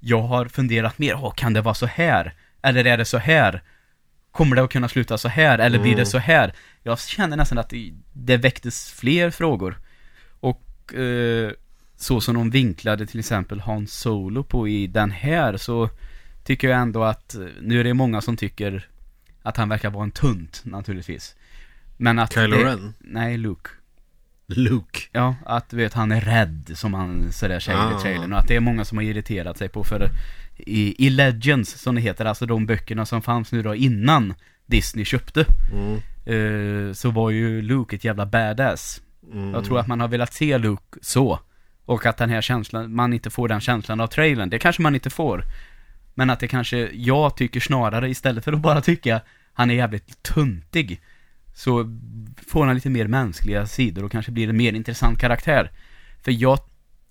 S1: jag har funderat mer, kan det vara så här? Eller är det så här? Kommer det att kunna sluta så här? Eller blir det
S2: Mm.
S1: så här? Jag kände nästan att det- väcktes fler frågor. Och eh, så som de vinklade till exempel Hans Solo på i den här så tycker jag ändå att, eh, nu är det många som tycker att han verkar vara en tunt naturligtvis. Men att
S2: Kylo
S1: det,
S2: Ren?
S1: Nej, Luke.
S2: Luke.
S1: Ja, att du vet han är rädd som han sådär säger
S2: Ah.
S1: i trailern och att det är många som har irriterat sig på för i, i Legends som det heter, alltså de böckerna som fanns nu då innan Disney köpte
S2: Mm.
S1: eh, så var ju Luke ett jävla badass.
S2: Mm.
S1: Jag tror att man har velat se Luke så och att den här känslan, man inte får den känslan av trailern, det kanske man inte får. Men att det kanske, jag tycker snarare istället för att bara tycka han är jävligt tuntig så får han lite mer mänskliga sidor och kanske blir en mer intressant karaktär. För jag,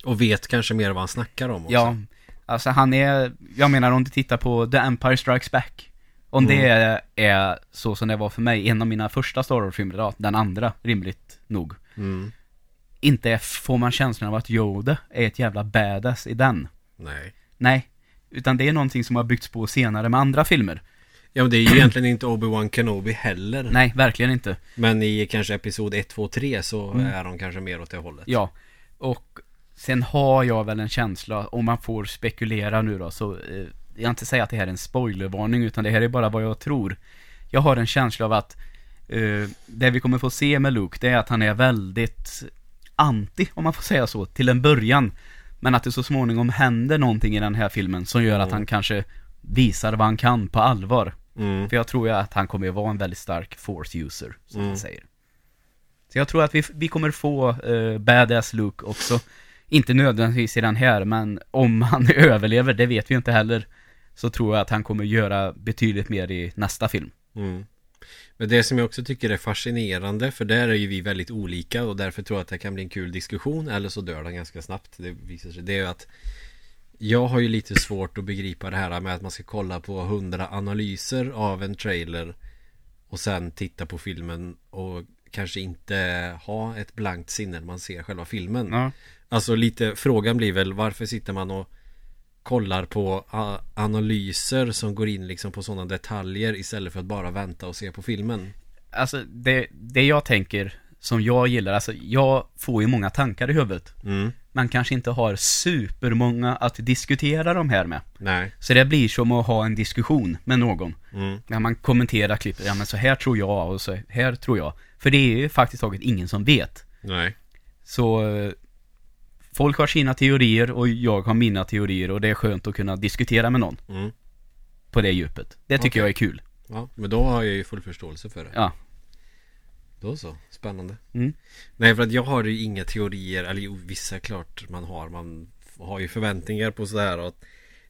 S2: Och vet kanske mer vad han snackar om också.
S1: ja, alltså han är, jag menar om du tittar på The Empire Strikes Back. Om det är, så som det var för mig, en av mina första Star Wars-filmer, ja, den andra, rimligt nog.
S2: Mm.
S1: Inte får man känslan av att Yoda är ett jävla badass i den.
S2: Nej.
S1: Nej. Utan det är någonting som har byggts på senare med andra filmer.
S2: Ja men det är ju egentligen inte Obi-Wan Kenobi heller.
S1: Nej, verkligen inte.
S2: Men i kanske episod 1, 2, 3 så
S1: Mm.
S2: är de kanske mer åt det hållet.
S1: Ja. Och sen har jag väl en känsla, om man får spekulera nu då, så eh, jag inte säga att det här är en spoilervarning, utan det här är bara vad jag tror. Jag har en känsla av att eh, det vi kommer få se med Luke, det är att han är väldigt anti, om man får säga så, till en början. Men att det så småningom händer någonting i den här filmen som gör att
S2: Mm.
S1: han kanske visar vad han kan på allvar.
S2: Mm.
S1: För jag tror ju att han kommer att vara en väldigt stark force user, som
S2: Mm.
S1: man säger. Så jag tror att vi, vi kommer få uh, badass Luke också. Inte nödvändigtvis i den här, men om han (laughs) överlever, det vet vi inte heller. Så tror jag att han kommer göra betydligt mer i nästa film.
S2: Mm. Men det som jag också tycker är fascinerande För där är ju vi väldigt olika Och därför tror jag att det kan bli en kul diskussion Eller så dör den ganska snabbt Det visar sig Det är ju att Jag har ju lite svårt att begripa det här med att man ska kolla på hundra analyser av en trailer Och sen titta på filmen Och kanske inte ha ett blankt sinne när man ser själva filmen
S1: Ja.
S2: Alltså lite, frågan blir väl varför sitter man och kollar på analyser som går in liksom på sådana detaljer istället för att bara vänta och se på filmen.
S1: Alltså, det, det jag tänker, som jag gillar, alltså jag får ju många tankar i huvudet.
S2: Mm.
S1: Man kanske inte har supermånga att diskutera de här med.
S2: Nej.
S1: Så det blir som att ha en diskussion med någon.
S2: Mm.
S1: När man kommenterar klippet, ja men så här tror jag och så här tror jag. För det är ju faktiskt taget ingen som vet.
S2: Nej.
S1: Så eh, folk har sina teorier och jag har mina teorier och det är skönt att kunna diskutera med någon
S2: Mm.
S1: på det djupet. Det tycker
S2: Okej.
S1: jag är kul.
S2: Ja, men då har jag ju full förståelse för det.
S1: Ja.
S2: Då så, spännande.
S1: Mm.
S2: Nej, för att jag har ju inga teorier, eller jo, vissa klart man har. Man har ju förväntningar på sådär och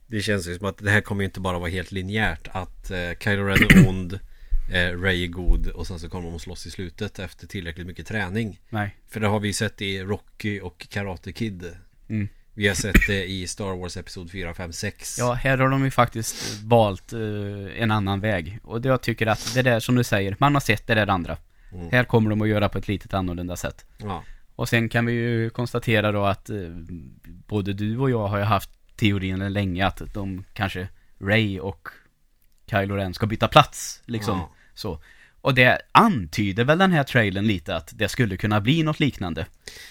S2: det känns ju som att det här kommer ju inte bara vara helt linjärt. Att eh, Kylo Ren är ond, eh, Ray är god och sen så kommer de att slåss i slutet efter tillräckligt mycket träning.
S1: Nej.
S2: För det har vi sett i Rocky och Karate Kid.
S1: Mm.
S2: Vi har sett det i Star Wars Episod 4, 5, 6.
S1: Ja, här har de ju faktiskt valt eh, en annan väg. Och det jag tycker att det där som du säger, man har sett det där andra.
S2: Mm.
S1: Här kommer de att göra på ett litet annorlunda sätt.
S2: Ja.
S1: Och sen kan vi ju konstatera då att eh, både du och jag har ju haft teorin länge att de kanske Ray och Kylo Ren ska byta plats, liksom.
S2: Ja.
S1: Så. Och det antyder väl den här trailern lite att det skulle kunna bli något liknande.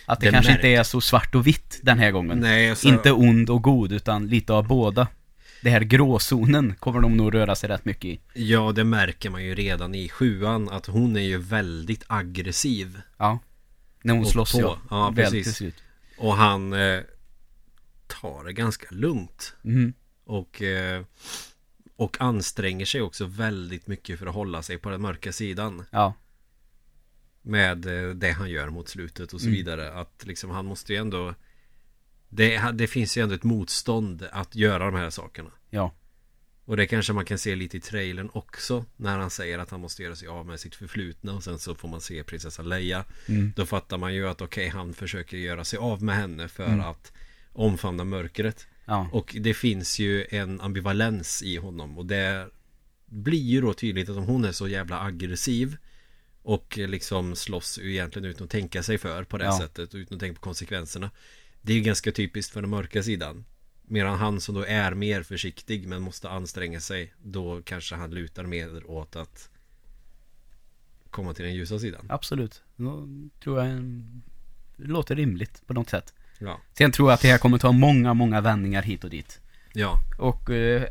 S1: Att det,
S2: Det
S1: kanske
S2: märks.
S1: inte är så svart och vitt den här gången.
S2: Nej, alltså,
S1: Inte ond och god, utan lite av båda. Det här gråzonen kommer de nog röra sig rätt mycket i.
S2: Ja, det märker man ju redan i sjuan att hon är ju väldigt aggressiv.
S1: Ja. När hon
S2: Och
S1: slåss
S2: på.
S1: ja.
S2: Ja, precis. Och han eh, tar det ganska lugnt.
S1: Mhm.
S2: Och, eh, och anstränger sig också väldigt mycket för att hålla sig på den mörka sidan.
S1: Ja.
S2: Med eh, det han gör mot slutet och så
S1: Mm.
S2: vidare. Att liksom han måste ju ändå det, det finns ju ändå ett motstånd att göra de här sakerna.
S1: Ja.
S2: Och det kanske man kan se lite i trailern också När han säger att han måste göra sig av med sitt förflutna Och sen så får man se prinsessa Leia
S1: Mm.
S2: Då fattar man ju att okej han försöker göra sig av med henne För
S1: Mm.
S2: att omfamna mörkret
S1: Ja.
S2: Och det finns ju en ambivalens i honom Och det blir ju då tydligt att om hon är så jävla aggressiv Och liksom slåss egentligen utan att tänka sig för på det
S1: Ja.
S2: sättet Utan att tänka på konsekvenserna Det är ju ganska typiskt för den mörka sidan Medan han som då är mer försiktig men måste anstränga sig Då kanske han lutar mer åt att Komma till den ljusa sidan
S1: Absolut. Då tror jag en... det låter rimligt på något sätt.
S2: Ja,
S1: Sen tror jag att det här kommer ta många, många vändningar hit och dit.
S2: ja,
S1: Och eh,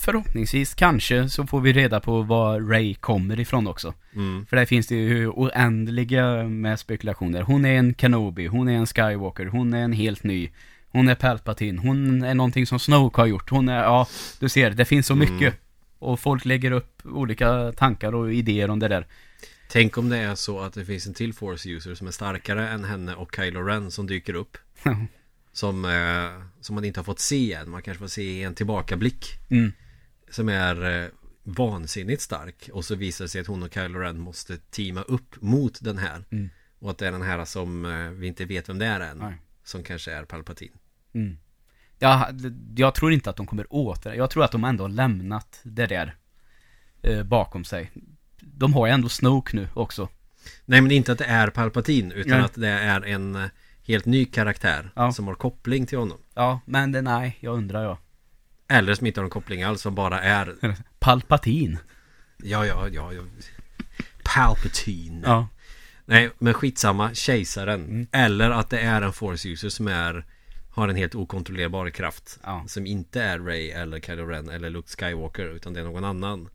S1: förhoppningsvis kanske så får vi reda på var Ray kommer ifrån också.
S2: mm,
S1: För där finns det ju oändliga med spekulationer. Hon är en Kenobi, hon är en Skywalker, hon är en helt ny. Hon är Palpatine, hon är någonting som Snoke har gjort. Hon är, ja, du ser, det finns så
S2: Mm.
S1: mycket. Och folk lägger upp olika tankar och idéer om det där.
S2: Tänk om det är så att det finns en till Force user som är starkare än henne och Kylo Ren som dyker upp (laughs) Som, eh, som man inte har fått se än Man kanske får se en tillbakablick
S1: mm.
S2: Som är eh, vansinnigt stark Och så visar det sig att hon och Kylo Ren måste teama upp mot den här
S1: Mm.
S2: Och att det är den här som eh, vi inte vet vem det är än
S1: Nej.
S2: Som kanske är Palpatine
S1: Mm. Ja, jag tror inte att de kommer åter. Jag tror att de ändå har lämnat det där eh, bakom sig. De har ju ändå Snoke nu också.
S2: Nej men inte att det är Palpatine Utan
S1: Nej.
S2: att det är en helt ny karaktär
S1: Ja.
S2: Som har koppling till honom
S1: Ja, men det, nej, jag undrar jag.
S2: Eller som inte har någon koppling alls Som bara är (laughs)
S1: Palpatine.
S2: Ja, ja, ja, ja. Palpatine
S1: Ja.
S2: Nej, men skitsamma, kejsaren
S1: Mm.
S2: Eller att det är en force user som är Har en helt okontrollerbar kraft
S1: Ja.
S2: Som inte är Ray eller Kylo Ren eller Luke Skywalker Utan det är någon annan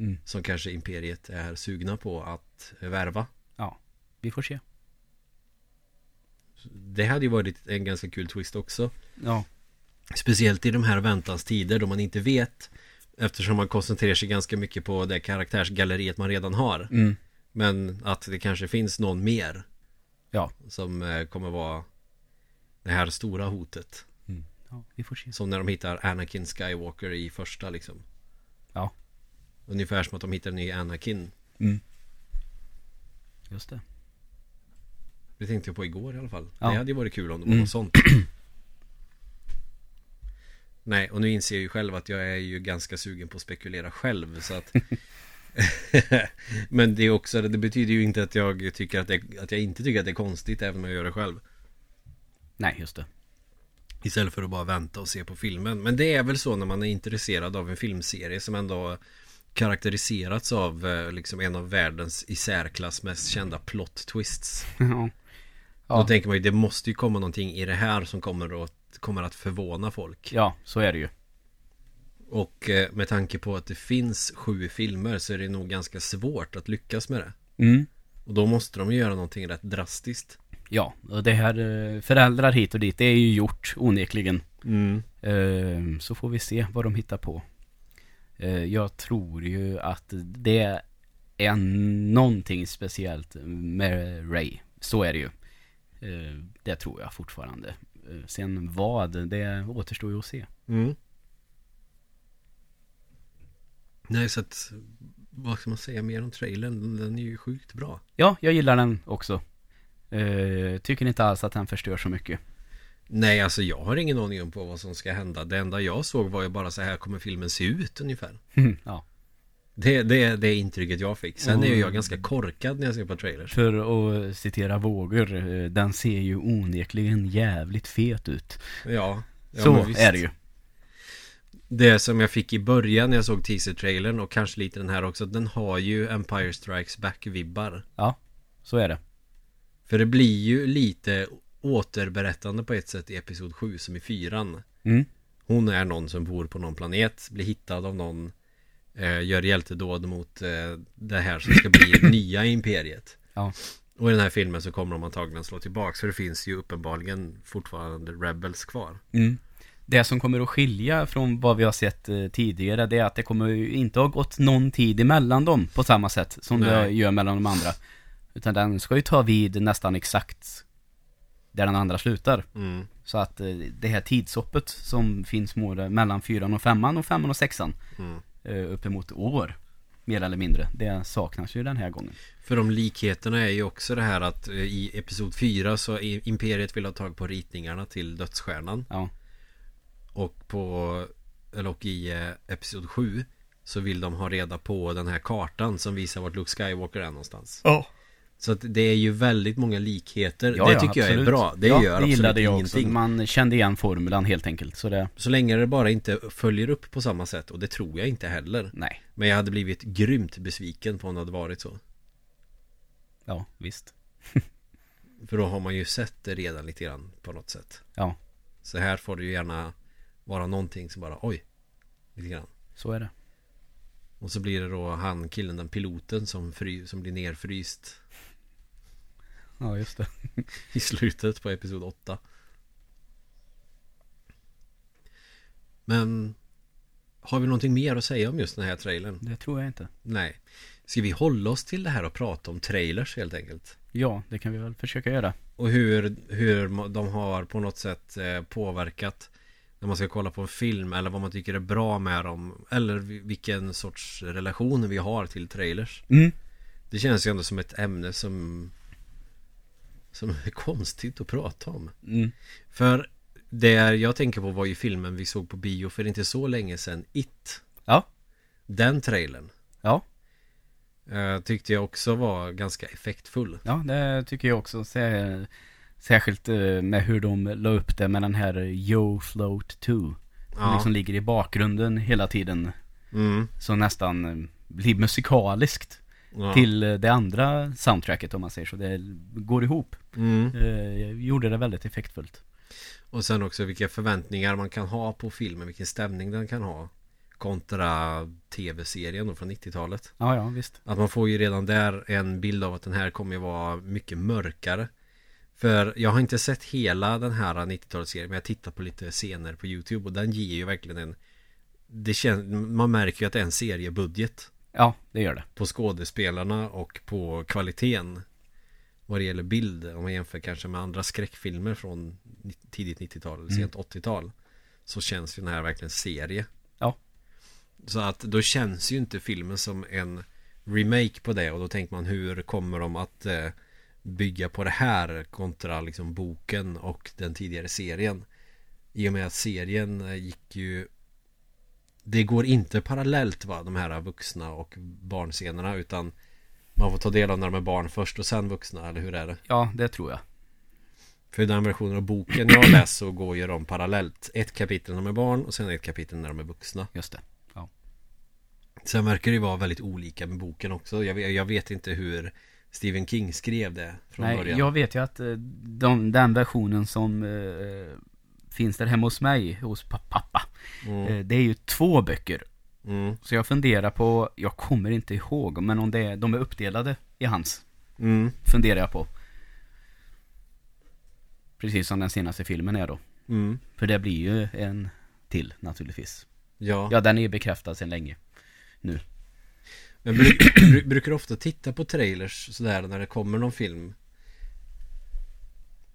S1: Mm.
S2: Som kanske Imperiet är sugna på att värva
S1: Ja, vi får se.
S2: Det hade ju varit en ganska kul twist också
S1: Ja.
S2: Speciellt i de här väntans tider då man inte vet Eftersom man koncentrerar sig ganska mycket på det karaktärsgalleriet man redan har.
S1: Mm.
S2: Men att det kanske finns någon mer.
S1: Ja.
S2: Som eh, kommer vara det här stora hotet.
S1: ja, vi får se.
S2: Som när de hittar Anakin Skywalker i första liksom.
S1: Ja.
S2: Ungefär som att de hittar en ny Anakin.
S1: Mm. Just det.
S2: Det tänkte jag på igår i alla fall.
S1: Ja.
S2: Det hade ju varit kul om det var
S1: Mm.
S2: något sånt. Nej, och nu inser jag ju själv att jag är ju ganska sugen på att spekulera själv så att (laughs) Men det är också, det betyder ju inte att jag tycker att, det, att jag inte tycker att det är konstigt även om jag gör det själv
S1: Nej, just det.
S2: Istället för att bara vänta och se på filmen Men det är väl så när man är intresserad av en filmserie som ändå karaktäriserats av eh, liksom en av världens i särklass mest kända plot twists
S1: ja.
S2: Då
S1: Ja.
S2: tänker man ju det måste ju komma någonting i det här som kommer att, kommer att förvåna folk
S1: ja, så är det ju.
S2: Och eh, med tanke på att det finns sju filmer så är det nog ganska svårt att lyckas med det
S1: Mm.
S2: Och då måste de göra någonting rätt drastiskt
S1: Ja, och det här eh, föräldrar hit och dit, det är ju gjort onekligen.
S2: mm.
S1: Eh, Så får vi se vad de hittar på. Eh, Jag tror ju att det är någonting speciellt med Ray. Så är det ju. Eh, Det tror jag fortfarande. Eh, Sen vad, det återstår ju att se.
S2: Mm. Nej så att Vad ska man säga mer om trailern? Den är ju sjukt bra
S1: Ja, jag gillar den också. Eh, Tycker inte alls att den förstör så mycket.
S2: Nej alltså jag har ingen aning om på vad som ska hända Det enda jag såg var ju bara så här kommer filmen se ut ungefär (laughs)
S1: Ja.
S2: Det, det är det intrycket jag fick Sen är ju jag
S1: Mm.
S2: ganska korkad när jag ser på trailers
S1: För att citera Våger, eh, den ser ju onekligen jävligt fet ut.
S2: Ja, ja
S1: så är det ju.
S2: Det som jag fick i början när jag såg teaser-trailern och kanske lite den här också Den har ju Empire Strikes Back-vibbar
S1: Ja, så är det.
S2: För det blir ju lite återberättande på ett sätt i Episod 7 som i fyran
S1: Mm.
S2: Hon är någon som bor på någon planet Blir hittad av någon Gör hjältedåd mot eh, det här som ska bli (clears throat) nya imperiet
S1: Ja.
S2: Och i den här filmen så kommer de antagligen slå tillbaks För det finns ju uppenbarligen fortfarande Rebels kvar
S1: Mm. Det som kommer att skilja från vad vi har sett eh, tidigare det är att det kommer ju inte ha gått någon tid emellan dem på samma sätt som det
S2: Nej.
S1: gör mellan de andra. Utan den ska ju ta vid nästan exakt där den andra slutar.
S2: mm.
S1: Så att eh, det här tidshoppet som finns mellan fyran och femman och femman och sexan
S2: Mm.
S1: Eh, uppemot år mer eller mindre. Det saknas ju den här gången.
S2: För de likheterna är ju också det här att eh, i Episod 4 så är Imperiet vill ha tag på ritningarna till Dödsstjärnan
S1: Ja,
S2: Och på Eller och i eh, Episod 7 Så vill de ha reda på den här kartan som visar vart Luke Skywalker är någonstans
S1: ja.
S2: Så att det är ju väldigt många likheter
S1: ja
S2: Det
S1: ja,
S2: tycker jag är
S1: absolut.
S2: bra Det
S1: ja,
S2: gör
S1: det
S2: absolut
S1: jag
S2: ingenting
S1: också. Man kände igen formulan helt enkelt. Så det,
S2: Så länge det bara inte följer upp på samma sätt Och det tror jag inte heller
S1: nej.
S2: Men jag hade blivit grymt besviken på om det hade varit så
S1: Ja, visst. (laughs)
S2: För då har man ju sett det redan lite grann på något sätt
S1: Ja,
S2: Så här får det ju gärna vara någonting som bara oj Lite grann
S1: så är det.
S2: Och så blir det då han killen, den piloten som, fry, som blir nerfryst
S1: Ja, just det. (laughs)
S2: I slutet på episod 8 Men Har vi någonting mer att säga om just den här trailern?
S1: Det tror jag inte.
S2: Nej Ska vi hålla oss till det här och prata om trailers helt enkelt?
S1: Ja, det kan vi väl försöka göra.
S2: Och hur, hur de har på något sätt eh, påverkat När man ska kolla på en film eller vad man tycker är bra med dem Eller vi- vilken sorts relation vi har till trailers
S1: Mm.
S2: Det känns ju ändå som ett ämne som Som är (laughs) konstigt att prata om
S1: Mm.
S2: För det jag tänker på var ju filmen vi såg på bio för inte så länge sedan It
S1: Ja.
S2: Den trailern
S1: Ja.
S2: eh, Tyckte jag också var ganska effektfull
S1: Ja, det tycker jag också. Sä- Särskilt eh, med hur de la upp det med den här Yo Float 2. Som
S2: Ja.
S1: liksom ligger i bakgrunden hela tiden.
S2: mm.
S1: Så nästan eh, blir musikaliskt
S2: ja.
S1: till eh, det andra soundtracket om man säger så. Det går ihop.
S2: mm.
S1: Eh, gjorde det väldigt effektfullt.
S2: Och sen också vilka förväntningar man kan ha på filmen Vilken stämning den kan ha Kontra tv-serien då från 90-talet
S1: Ja, ja, visst.
S2: Att man får ju redan där en bild av att den här kommer ju vara mycket mörkare För jag har inte sett hela den här 90-talsserien Men jag har tittat på lite scener på YouTube Och den ger ju verkligen en det känns, man märker ju att det är en seriebudget
S1: Ja, det gör det.
S2: på skådespelarna och på kvaliteten vad det gäller bild om man jämför kanske med andra skräckfilmer från tidigt 90-tal eller
S1: Mm.
S2: sent 80-tal så känns ju den här verkligen serie.
S1: Ja.
S2: Så att då känns ju inte filmen som en remake på det och då tänker man hur kommer de att eh, bygga på det här kontra liksom boken och den tidigare serien. I och med att serien eh, gick ju Det går inte parallellt va, de här vuxna och barnscenerna utan man får ta del av när de är barn först och sen vuxna, eller hur är det?
S1: Ja, det tror jag.
S2: För den versionen av boken jag läst så går ju de parallellt Ett kapitel när de är barn och sen ett kapitel när de är vuxna
S1: Just det.
S2: Sen verkar det ju vara väldigt olika med boken också Jag vet, jag vet inte hur Stephen King skrev det från
S1: Nej,
S2: början
S1: jag vet ju att eh, de, den versionen som eh, finns där hemma hos mig, hos pa- pappa,
S2: mm,
S1: eh, det är ju två böcker.
S2: mm,
S1: Så jag funderar på, jag kommer inte ihåg, men om det är, de är uppdelade i hans,
S2: mm,
S1: funderar jag på. Precis som den senaste filmen är då.
S2: mm.
S1: För det blir ju en till naturligtvis.
S2: Ja,
S1: Ja, den är ju bekräftad sedan länge.
S2: men bru, bru, brukar du ofta titta på trailers sådär när det kommer någon film?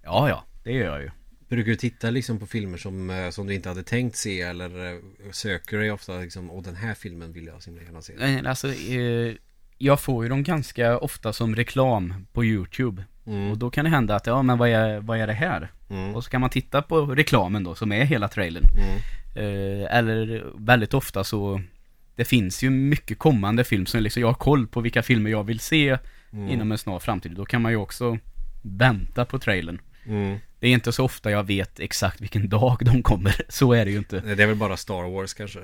S1: Ja, ja, det gör jag ju.
S2: Brukar du titta liksom på filmer som, eh, som du inte hade tänkt se eller eh, söker dig ofta liksom, och den här filmen vill jag så gärna se?
S1: Eh, Alltså, eh, jag får ju dem ganska ofta som reklam på YouTube. Och
S2: Mm,
S1: då kan det hända att, ja men vad är, vad är det här?
S2: mm,
S1: Och så kan man titta på reklamen då, som är hela trailern.
S2: mm,
S1: eller väldigt ofta så, det finns ju mycket kommande film som liksom, jag har koll på vilka filmer jag vill se
S2: mm,
S1: inom en snar framtid. Då kan man ju också vänta på trailern. Det är inte så ofta jag vet exakt vilken dag de kommer. (laughs) Så är det ju inte.
S2: Det är väl bara Star Wars kanske?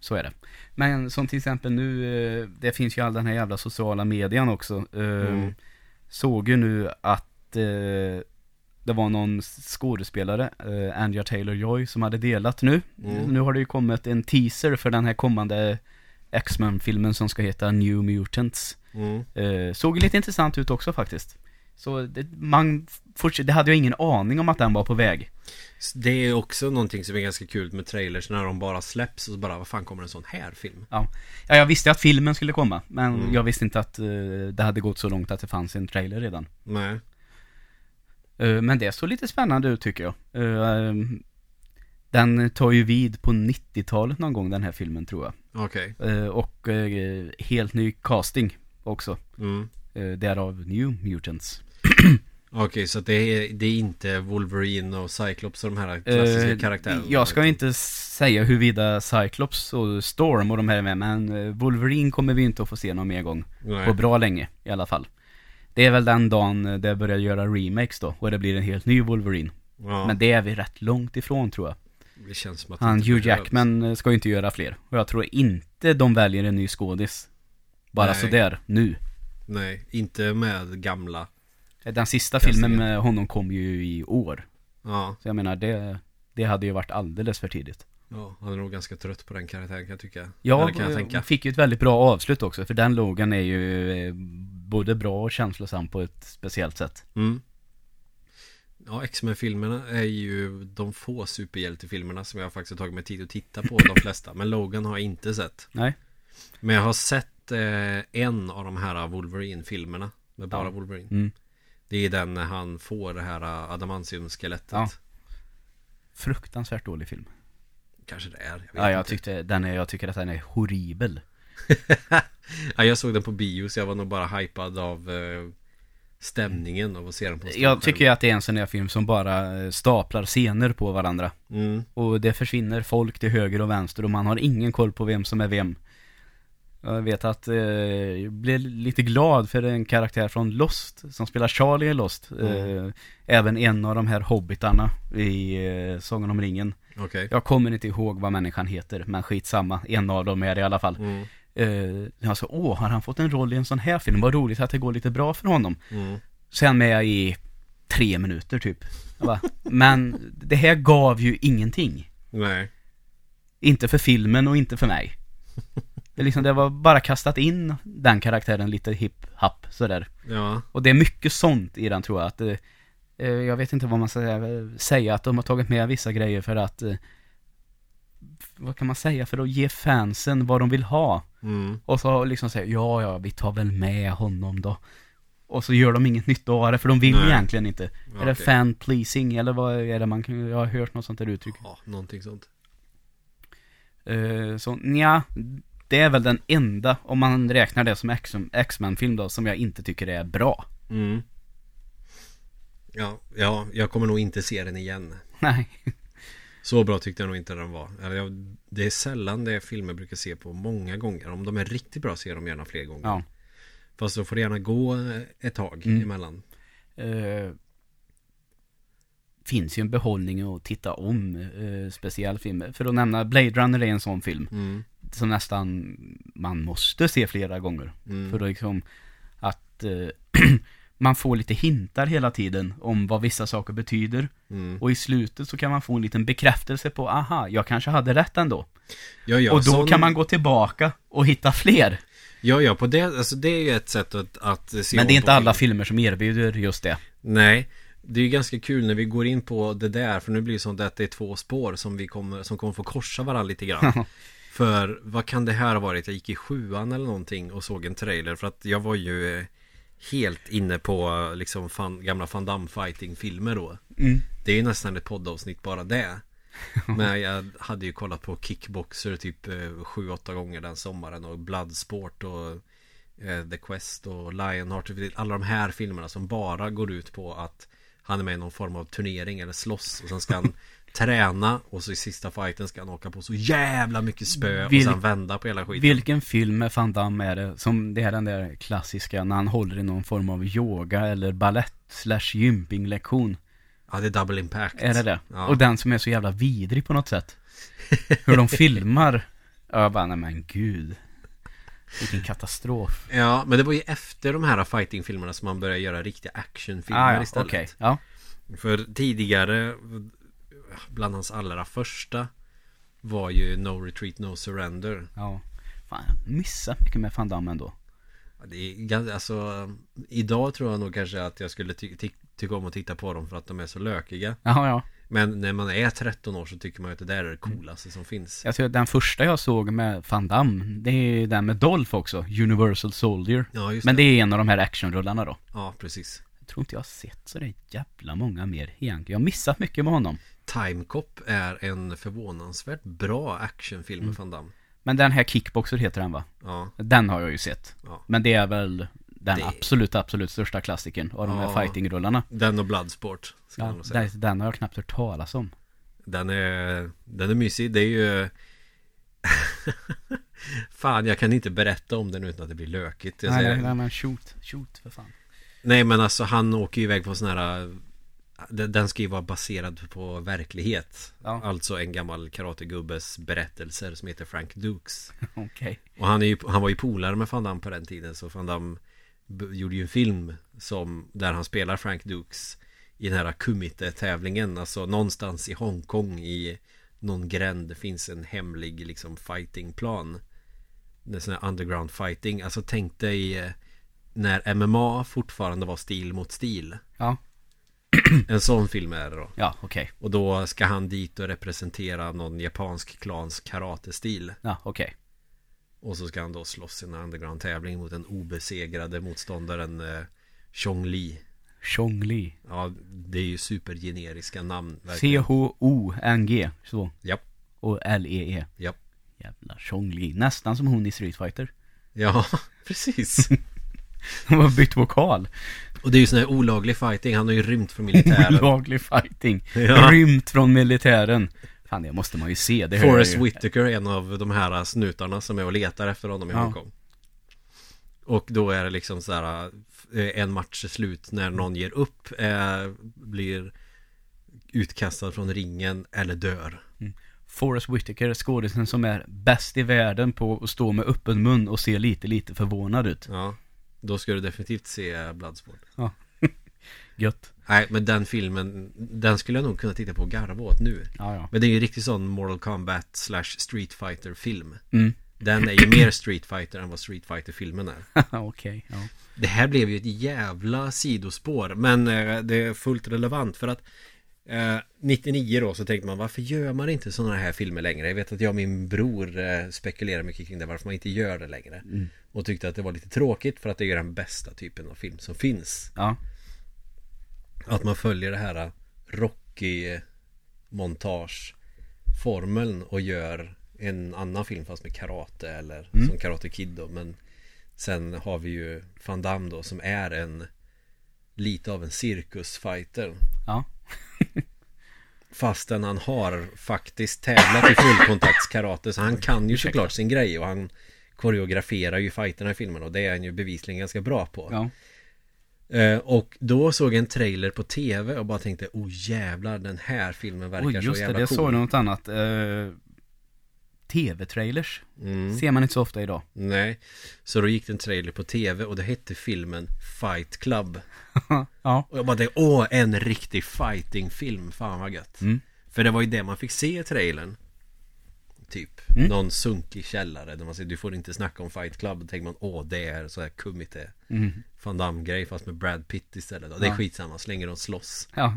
S1: Så är det. Men som till exempel nu, eh, det finns ju all den här jävla sociala median också. Eh,
S2: Mm.
S1: Såg ju nu att eh, det var någon skådespelare, eh, Anja Taylor-Joy, som hade delat nu.
S2: Mm.
S1: Nu har det ju kommit en teaser för den här kommande X-Men-filmen som ska heta New Mutants.
S2: Mm.
S1: Eh, såg lite intressant ut också faktiskt. Så det, man, det hade jag ingen aning om att den var på väg.
S2: Det är också någonting som är ganska kul med trailers när de bara släpps och så bara vad fan kommer en sån här film?
S1: Ja, jag visste att filmen skulle komma, men
S2: Mm.
S1: jag visste inte att eh, det hade gått så långt att det fanns en trailer redan.
S2: Nej.
S1: Eh, men det såg lite spännande ut tycker jag. Eh, den tar ju vid på 90-talet någon gång den här filmen tror jag.
S2: Okej.
S1: Eh, och helt ny casting också.
S2: Mm.
S1: Därav New Mutants.
S2: Okej, så att det är, det är inte Wolverine och Cyclops och de här klassiska
S1: Eh,
S2: karaktärerna?
S1: Jag ska inte säga huruvida Cyclops och Storm och de här är med, men eh, Wolverine kommer vi inte att få se någon mer gång.
S2: Nej.
S1: På bra länge i alla fall. Det är väl den dagen eh, det börjar göra remakes då, och det blir en helt ny Wolverine.
S2: Ja,
S1: Men det är vi rätt långt ifrån tror jag.
S2: det känns som att
S1: Han Hugh. Jackman eh, ska ju inte göra fler. Och jag tror inte de väljer en ny skådis. Bara
S2: Nej.
S1: sådär, nu.
S2: Nej, inte med gamla
S1: Den sista filmen med honom kom ju i år.
S2: Ja,
S1: Så jag menar, det, det hade ju varit alldeles för tidigt.
S2: ja, han är nog ganska trött på den karaktären kan jag tycka
S1: Ja,
S2: Eller kan jag
S1: eh,
S2: tänka
S1: fick ju ett väldigt bra avslut också. För den Logan är ju eh, både bra och känslosam på ett speciellt sätt.
S2: mm. Ja, X-Men-filmerna är ju de få superhjältefilmerna som jag faktiskt har tagit mig tid att titta på de flesta Men Logan har jag inte sett
S1: Nej.
S2: Men jag har sett eh, en av de här Wolverine-filmerna Med bara
S1: Ja.
S2: Wolverine
S1: Mm.
S2: Det är den när han får det här adamantium-skelettet
S1: Ja. Fruktansvärt dålig film.
S2: Kanske det är jag
S1: Ja, jag
S2: inte.
S1: tyckte den är, jag tycker att den är horribel. (laughs)
S2: ja, jag såg den på bio så jag var nog bara hypad av eh, stämningen av att se den på
S1: Jag tycker ju att det är en sån här film som bara eh, staplar scener på varandra.
S2: mm,
S1: Och det försvinner folk till höger och vänster och man har ingen koll på vem som är vem. Jag vet att eh, jag blev lite glad för en karaktär från Lost som spelar Charlie i Lost.
S2: Mm.
S1: Eh, även en av de här hobbitarna i eh, Sången om ringen.
S2: Okej
S1: Jag kommer inte ihåg vad människan heter, men skitsamma. En av dem är det i alla fall.
S2: mm,
S1: Eh, jag sa, åh, har han fått en roll i en sån här film? Vad roligt att det går lite bra för honom.
S2: mm,
S1: Sen med i tre minuter typ. Bara, (laughs) men det här gav ju ingenting.
S2: Nej
S1: Inte för filmen och inte för mig. (laughs) Det, liksom, det var bara kastat in den karaktären lite hipp happ sådär.
S2: Ja,
S1: Och det är mycket sånt i den tror jag. Att, eh, eh, jag vet inte vad man ska säga, säga att de har tagit med vissa grejer för att eh, vad kan man säga, för att ge fansen vad de vill ha.
S2: Mm.
S1: Och så liksom säger ja, ja, vi tar väl med honom då. Och så gör de inget nytt av det, för de vill
S2: Nej.
S1: egentligen inte. Är det
S2: Okej.
S1: fan pleasing eller vad är det man kan, jag har hört något sånt där uttryck.
S2: Ja, någonting sånt.
S1: Eh, så ja, det är väl den enda, om man räknar det som X-Men-film då, som jag inte tycker är bra.
S2: Mm. Ja, ja, jag kommer nog inte se den igen.
S1: Nej.
S2: Så bra tyckte jag nog inte den var. Det är sällan det är filmer brukar se på många gånger. Om de är riktigt bra ser dem gärna fler gånger.
S1: Ja.
S2: Fast då får det gärna gå eh, ett tag
S1: Mm.
S2: emellan.
S1: Eh, finns ju en behållning att titta om eh, specialfilmer. För att nämna Blade Runner är en sån film.
S2: Mm.
S1: Som nästan man måste se flera gånger.
S2: Mm.
S1: För då liksom att eh, (clears throat) man får lite hintar hela tiden om vad vissa saker betyder.
S2: Mm.
S1: Och i slutet så kan man få en liten bekräftelse på, aha, jag kanske hade rätt ändå.
S2: Ja, ja,
S1: och då
S2: sån-
S1: kan man gå tillbaka och hitta fler.
S2: Ja, ja, på det, alltså det är ju ett sätt att, att se
S1: Men det är inte alla
S2: film.
S1: filmer som erbjuder just det.
S2: Nej, det är ju ganska kul när vi går in på det där För nu blir det sånt att det är två spår som vi kommer, som kommer få korsa varandra lite grann (laughs) För vad kan det här ha varit? Jag gick i sjuan eller någonting och såg en trailer För att jag var ju eh, helt inne på eh, liksom fan, gamla Van Damme fighting filmer då
S1: Mm.
S2: Det är ju nästan ett poddavsnitt bara det (laughs) Men jag hade ju kollat på Kickboxer typ eh, sju, åtta gånger den sommaren och Bloodsport och eh, The Quest och Lionheart Alla de här filmerna som bara går ut på att han är med i någon form av turnering eller slåss och sen ska han (laughs) träna och så i sista fighten ska han åka på så jävla mycket spö och
S1: Vil-
S2: sen vända på hela skiten.
S1: Vilken film med Van Damme är det som, det är den där klassiska när han håller i någon form av yoga eller ballett slash gympinglektion.
S2: Ja, det är Double Impact.
S1: Är det det?
S2: Ja.
S1: Och den som är så jävla vidrig på något sätt. Hur de filmar. (laughs) Ja, jag bara, nej men gud. Vilken katastrof.
S2: Ja, men det var ju efter de här fightingfilmerna som man började göra riktiga actionfilmer
S1: Ah, ja,
S2: istället.
S1: okej. Ja.
S2: För tidigare Bland hans allra första Var ju No Retreat No Surrender
S1: Ja. Fan, jag missar mycket med Van Damme ändå.
S2: Det är ganska, alltså Idag tror jag nog kanske att jag skulle ty- ty- tycka om att titta på dem för att de är så lökiga
S1: Ja, ja.
S2: Men när man är 13 år så tycker man ju att det där är det coolaste som finns
S1: Jag tror att den första jag såg med Van Damme, det är den med Dolph också. Universal Soldier.
S2: Ja just
S1: Men det
S2: det
S1: är en av de här actionrullarna då.
S2: Ja precis
S1: Jag tror inte jag har sett så det är jävla många mer egentligen. Jag har missat mycket med honom.
S2: Time Cop är en förvånansvärt bra actionfilm med Van Damme
S1: Men den här Kickboxer heter den va?
S2: Ja,
S1: Den har jag ju sett.
S2: Ja.
S1: Men det är väl den
S2: Det-
S1: absolut, absolut största klassikern av de
S2: Ja.
S1: här fightingrullarna.
S2: den och Bloodsport ska man
S1: Ja,
S2: nog säga.
S1: den, den har jag knappt hört talas om.
S2: Den är, den är mysig, det är ju (laughs) Fan, jag kan inte berätta om den utan att det blir lökigt jag
S1: Nej,
S2: säger
S1: nej, nej, men shoot, shoot för fan.
S2: Nej men alltså han åker ju iväg på sån här den ska ju vara baserad på verklighet.
S1: Ja.
S2: Alltså en gammal karategubbes berättelser som heter Frank Dukes. (laughs)
S1: Okej.
S2: Och han, är ju, han var ju polare med Van Damme på den tiden Så Van Damme gjorde ju en film som Där han spelar Frank Dukes I den här Kumite-tävlingen. Alltså någonstans i Hongkong i Någon gränd finns en hemlig liksom fightingplan. En sån här underground fighting. Alltså tänk dig eh, När MMA fortfarande var stil mot stil.
S1: Ja, (clears throat)
S2: En sån film är det då
S1: ja, okej.
S2: Och då ska han dit och representera någon japansk klans karatestil
S1: Ja, okej.
S2: Och så ska han då slåss i en underground tävling mot den obesegrade motståndaren eh, Chong Li
S1: Chong Li.
S2: Ja, det är ju supergeneriska namn.
S1: C-H-O-N-G, så.
S2: Japp,
S1: Och L-E-E.
S2: japp
S1: Jävla Chong Li. Nästan som hon i Street Fighter.
S2: Ja, (laughs) precis (laughs)
S1: Hon har bytt vokal.
S2: Och det är ju sån här olaglig fighting, han har ju rymt från militären (laughs)
S1: Olaglig fighting.
S2: Ja.
S1: Rymt från militären. Fan, det måste man ju se. Det
S2: Forrest. Whitaker är en av de här snutarna som är och letar efter honom i
S1: Ja.
S2: Hongkong Och då är det liksom så här eh, En match är slut när någon ger upp eh, Blir Utkastad från ringen eller dör
S1: Forrest Whitaker, skådisen som är bäst i världen på att stå med öppen mun och se lite, lite förvånad ut.
S2: Ja Då ska du definitivt se Bloodsport (laughs)
S1: Gött.
S2: Nej men den filmen Den skulle jag nog kunna titta på och garva åt nu
S1: Ja, ja.
S2: Men det är ju riktigt sån Mortal Kombat slash Street Fighter film
S1: Mm.
S2: Den är ju (clears throat) mer Street Fighter än vad Street Fighter filmen är (laughs)
S1: Okej, ja.
S2: Det här blev ju ett jävla sidospår Men eh, det är fullt relevant för att Eh, 99 då så tänkte man varför gör man inte sådana här filmer längre? Jag vet att jag och min bror eh, spekulerar mycket kring det varför man inte gör det längre.
S1: Mm.
S2: Och tyckte att det var lite tråkigt för att det är den bästa typen av film som finns.
S1: Ja.
S2: Att man följer det här Rocky montage formeln och gör en annan film fast med karate eller
S1: Mm.
S2: som Karate Kid då men sen har vi ju Van Damme då som är en lite av en cirkusfighter
S1: Ja.
S2: fastän han har faktiskt tävlat i fullkontaktskarate så han kan ju såklart sin grej och han koreograferar ju fighterna i filmen och det är han ju bevisligen ganska bra på.
S1: Ja.
S2: Eh, och då såg jag en trailer på tv och bara tänkte oh jävlar den här filmen verkar så
S1: just det.
S2: jävla
S1: Det
S2: cool.
S1: såg något annat. Eh, TV-trailers.
S2: Mm.
S1: Ser man inte så ofta idag.
S2: Nej, så då gick det en trailer på tv och det hette filmen Fight Club. (laughs)
S1: ja.
S2: Och jag bara tänkte, åh, en riktig fightingfilm, fan vad gött.
S1: Mm.
S2: För det var ju det man fick se i trailern. Typ,
S1: Mm.
S2: någon sunkig källare där man säger du får inte snacka om Fight Club. Då tänker man, åh, det är så här kumite.
S1: Mm.
S2: Van Damme-grej fast med Brad Pitt istället. Och det är
S1: Ja.
S2: skitsamma, så länge de slåss.
S1: Ja.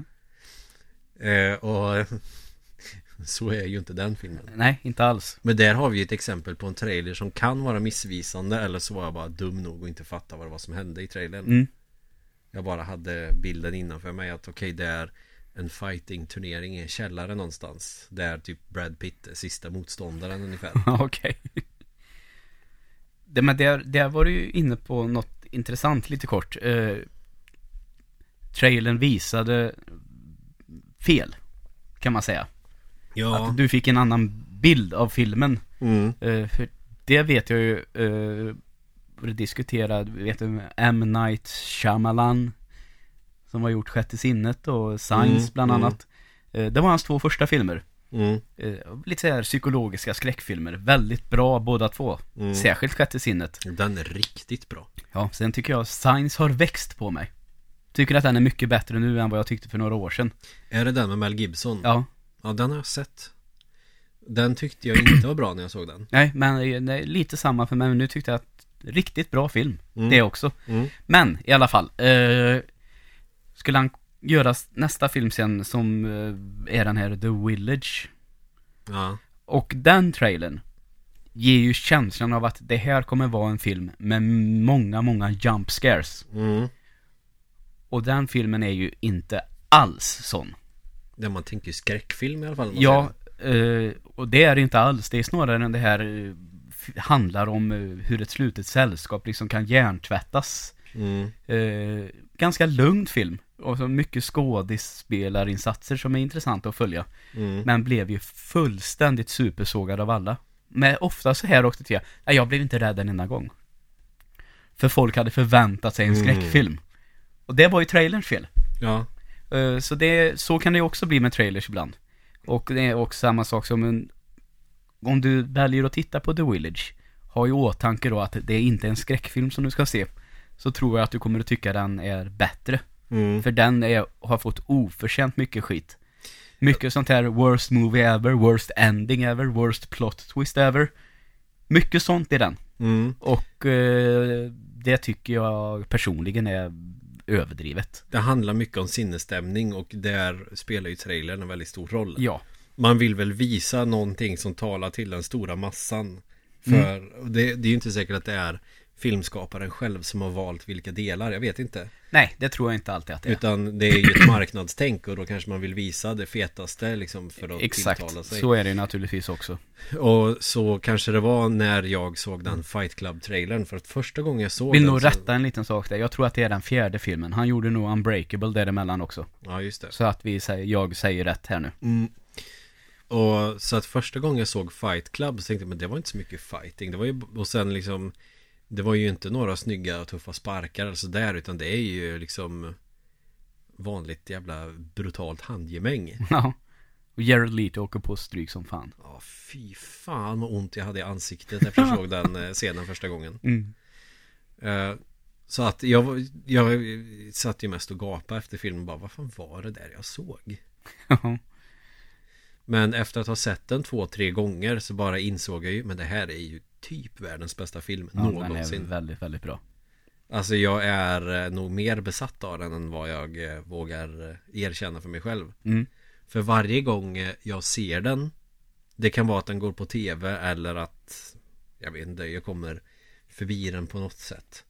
S2: Eh, och (laughs) så är ju inte den filmen.
S1: Nej, inte alls.
S2: Men där har vi ett exempel på en trailer som kan vara missvisande eller så var jag bara dum nog och inte fatta vad det var som hände i trailern.
S1: Mm.
S2: Jag bara hade bilden innanför mig att okej det är en fighting-turnering i en källare någonstans. Där typ Brad Pitt är sista motståndaren ungefär. (laughs)
S1: Okej. Det, men där, där var du ju inne på något intressant lite kort. Eh, trailern visade fel, kan man säga.
S2: Ja.
S1: Att du fick en annan bild av filmen.
S2: Mm.
S1: Eh, för det vet jag ju, eh, diskuterade, vet du, M. Night Shyamalan. Som har gjort Sjätte sinnet och Science
S2: Mm,
S1: bland
S2: mm.
S1: annat. Eh, det var hans två första filmer.
S2: Mm.
S1: Eh, lite så här psykologiska skräckfilmer. Väldigt bra båda två.
S2: Mm.
S1: Särskilt Sjätte sinnet.
S2: Den är riktigt bra.
S1: Ja, sen tycker jag Science har växt på mig. Tycker att den är mycket bättre nu än vad jag tyckte för några år sedan.
S2: Är det den med Mel Gibson?
S1: Ja,
S2: Ja, den har jag sett. Den tyckte jag inte var bra när jag såg den.
S1: nej, men det är lite samma för mig. Men nu tyckte jag att riktigt bra film.
S2: Mm.
S1: Det också.
S2: Mm.
S1: Men i alla fall. Eh, skulle han göra nästa film sen som eh, är den här The Village.
S2: Ja.
S1: Och den trailern ger ju känslan av att det här kommer vara en film med många, många jump scares.
S2: Mm.
S1: Och den filmen är ju inte alls sån.
S2: Där man tänker skräckfilm i alla fall.
S1: Ja, eh, och det är det inte alls. Det är snarare än det här eh, handlar om eh, hur ett slutet sällskap liksom kan hjärntvättas.
S2: Mm.
S1: Eh, ganska lugn film. Och så mycket skådespelarinsatser som är intressanta att följa.
S2: Mm.
S1: Men blev ju fullständigt supersågad av alla. Men ofta så här också till jag, nej, jag blev inte rädd en enda gång. För folk hade förväntat sig en
S2: Mm.
S1: skräckfilm. Och det var ju trailerns fel.
S2: Ja.
S1: Eh, Så det, så kan det ju också bli med trailers ibland. Och det är också samma sak som en, om du väljer att titta på The Village, ha i åtanke då att det är inte en skräckfilm som du ska se. Så tror jag att du kommer att tycka den är bättre.
S2: Mm.
S1: För den är, har fått oförtjänt mycket skit. Mycket sånt här worst movie ever, worst ending ever, worst plot twist ever. Mycket sånt i den.
S2: Mm.
S1: Och eh, det tycker jag personligen är överdrivet.
S2: Det handlar mycket om sinnesstämning och där spelar ju trailern en väldigt stor roll.
S1: Ja.
S2: Man vill väl visa någonting som talar till den stora massan. För och det, det är ju inte säkert att det är filmskaparen själv som har valt vilka delar, jag vet inte.
S1: Nej, det tror jag inte alltid att det är.
S2: Utan det är ju ett marknadstänk och då kanske man vill visa det fetaste liksom för att
S1: Exakt,
S2: tilltala sig.
S1: så är det ju naturligtvis också.
S2: Och så kanske det var när jag såg den Fight Club-trailern för att första gången jag såg
S1: Vill
S2: den
S1: nog
S2: så...
S1: rätta en liten sak där. Jag tror att det är den fjärde filmen. Han gjorde nog Unbreakable däremellan också.
S2: Ja, just det.
S1: Så att vi säger, jag säger rätt här nu.
S2: Mm. Och så att första gången jag såg Fight Club så tänkte jag men det var inte så mycket fighting. Det var ju, och sen liksom Det var ju inte några snygga och tuffa sparkar eller sådär utan det är ju liksom Vanligt jävla brutalt handgemäng. (laughs)
S1: Ja. Och Jared Leto åker på stryk som fan.
S2: Ja fy fan vad ont jag hade i ansiktet efter jag (laughs) såg den eh, scenen första gången.
S1: Mm.
S2: Eh, Så att jag, jag satt ju mest och gapade efter filmen bara vad fan var det där jag såg? Men efter att ha sett den två, tre gånger så bara insåg jag ju Men det här är ju typ världens bästa film
S1: Ja, den är
S2: någonsin
S1: väldigt, väldigt bra.
S2: Alltså jag är eh, nog mer besatt av den än vad jag eh, vågar eh, erkänna för mig själv
S1: Mm.
S2: För varje gång jag ser den Det kan vara att den går på tv eller att Jag vet inte, jag kommer förbi den på något sätt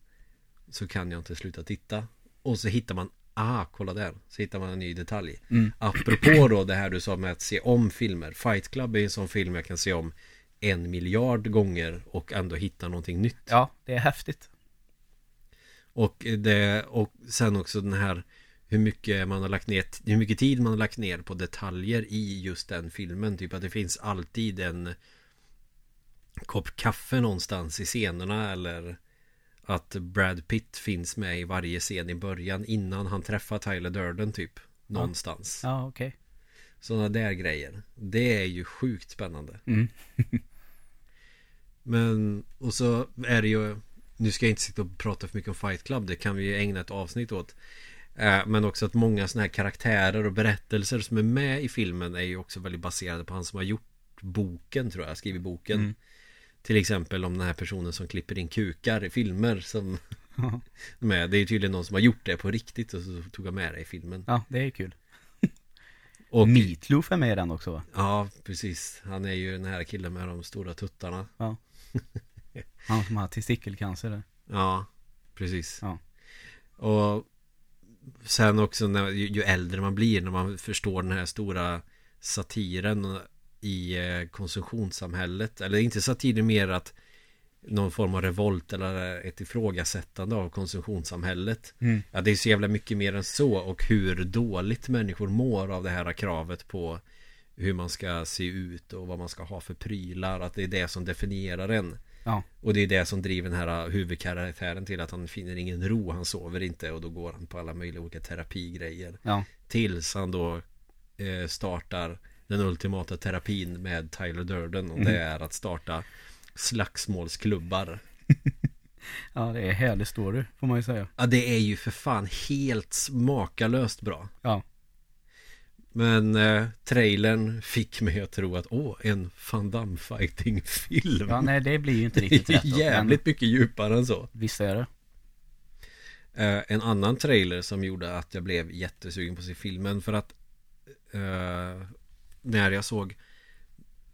S2: Så kan jag inte sluta titta Och så hittar man Ah, kolla där. Så hittar man en ny detalj.
S1: Mm.
S2: Apropå då det här du sa med att se om filmer. Fight Club är en sån film jag kan se om en miljard gånger och ändå hitta någonting nytt.
S1: Ja, det är häftigt.
S2: Och, det, och sen också den här hur mycket man har lagt ner Hur mycket tid man har lagt ner på detaljer i just den filmen Typ att det finns alltid en Kopp kaffe någonstans i scenerna eller Att Brad Pitt finns med i varje scen i början innan han träffar Tyler Durden typ Någonstans
S1: Ja, okej.
S2: Sådana där grejer Det är ju sjukt spännande
S1: Mm. (laughs)
S2: Men och så är det ju Nu ska jag inte sitta och prata för mycket om Fight Club Det kan vi ju ägna ett avsnitt åt Eh, Men också att många sådana här karaktärer och berättelser som är med i filmen är ju också väldigt baserade på han som har gjort boken tror jag, skrivit boken
S1: Mm.
S2: Till exempel om den här personen som klipper in kukar i filmer som (laughs) med. Det är ju tydligen någon som har gjort det på riktigt och så tog han med det i filmen
S1: Ja, det är kul.
S2: Och
S1: Meatloaf är med i den också va?
S2: Ja, precis Han är ju den här killen med de stora tuttarna (laughs)
S1: Han som har testikelcancer där.
S2: Ja, precis
S1: Ja.
S2: Och Sen också när, ju, ju äldre man blir när man förstår den här stora satiren i eh, konsumtionssamhället Eller inte satiren mer att någon form av revolt eller ett ifrågasättande av konsumtionssamhället
S1: Mm.
S2: Ja det är så jävla mycket mer än så och hur dåligt människor mår av det här kravet på hur man ska se ut och vad man ska ha för prylar Att det är det som definierar en
S1: Ja.
S2: Och det är det som driver den här huvudkaraktären till att han finner ingen ro Han sover inte och då går han på alla möjliga olika terapigrejer
S1: Ja.
S2: Tills han då eh, startar den ultimata terapin med Tyler Durden Och
S1: Mm.
S2: det är att starta slagsmålsklubbar (laughs)
S1: Ja, det är härlig story, får man ju säga.
S2: Ja det är ju för fan helt makalöst bra
S1: Ja.
S2: Men eh, trailern fick mig att tro att åh, en Van Damme fighting film
S1: Ja, nej, det blir ju inte (laughs)
S2: Det
S1: riktigt
S2: är
S1: rätt. då,
S2: jävligt mycket djupare än så
S1: visst är det.
S2: Eh, en annan trailer som gjorde att jag blev jättesugen på att se filmen för att eh, när jag såg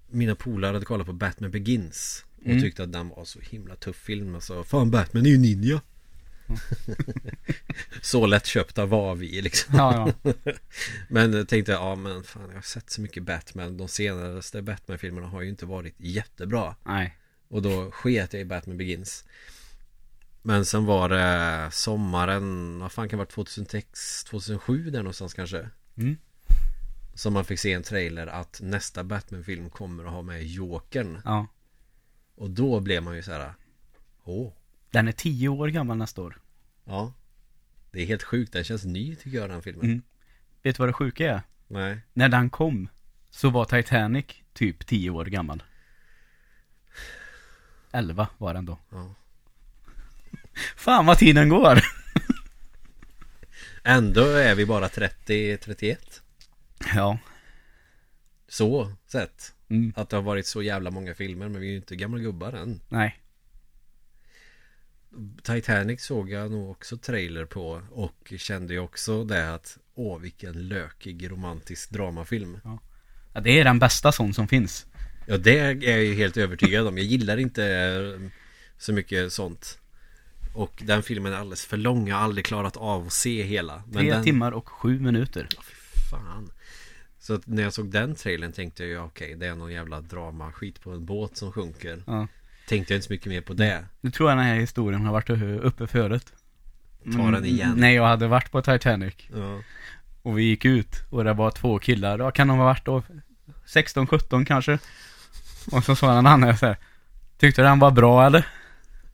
S2: mina polare hade kollat på Batman Begins och
S1: Mm.
S2: tyckte att den var så himla tuff film. Alltså, fan Batman är ju ninja. (laughs) så lättköpta var vi liksom.
S1: Ja, ja. (laughs)
S2: Men jag tänkte, ja men fan jag har sett så mycket Batman. De senaste Batman-filmerna har ju inte varit jättebra.
S1: Nej.
S2: Och då sket jag i Batman Begins Men sen var det sommaren, vad fan kan det vara 2006, 2007 där någonstans kanske
S1: Mm.
S2: Som man fick se en trailer att nästa Batman-film kommer att ha med Jokern
S1: Ja.
S2: Och då blev man ju så här. Åh,
S1: Den är tio år gammal nästa år.
S2: ja Det är helt sjukt, den känns ny tycker jag den filmen
S1: Mm. Vet du vad det sjuka är?
S2: Nej,
S1: När den kom så var Titanic typ tio år gammal. Elva var den då.
S2: ja (laughs)
S1: Fan vad tiden går! (laughs)
S2: Ändå är vi bara 30-31
S1: Ja.
S2: Så sett
S1: Mm.
S2: Att det har varit så jävla många filmer men vi är ju inte gamla gubbar än
S1: Nej.
S2: Titanic såg jag nog också trailer på och kände ju också det att Åh vilken lökig romantisk dramafilm
S1: Ja, det är den bästa sån som finns.
S2: Ja det är jag ju helt övertygad om Jag gillar inte eh, så mycket sånt Och den filmen är alldeles för lång Jag har aldrig klarat av att se hela Men
S1: Tre
S2: den,
S1: timmar och sju minuter.
S2: Ja, fan Så att när jag såg den trailern tänkte jag ju okej Det är någon jävla drama skit på en båt som sjunker
S1: Ja.
S2: Tänkte jag inte så mycket mer på det
S1: Nu tror jag den här historien har varit uppe förut.
S2: Ta den igen.
S1: När jag hade varit på Titanic.
S2: Ja,
S1: Och vi gick ut och det var två killar. Ja, kan de ha varit då 16, 17 kanske? Och så sa den andra så här. Tyckte den var bra eller?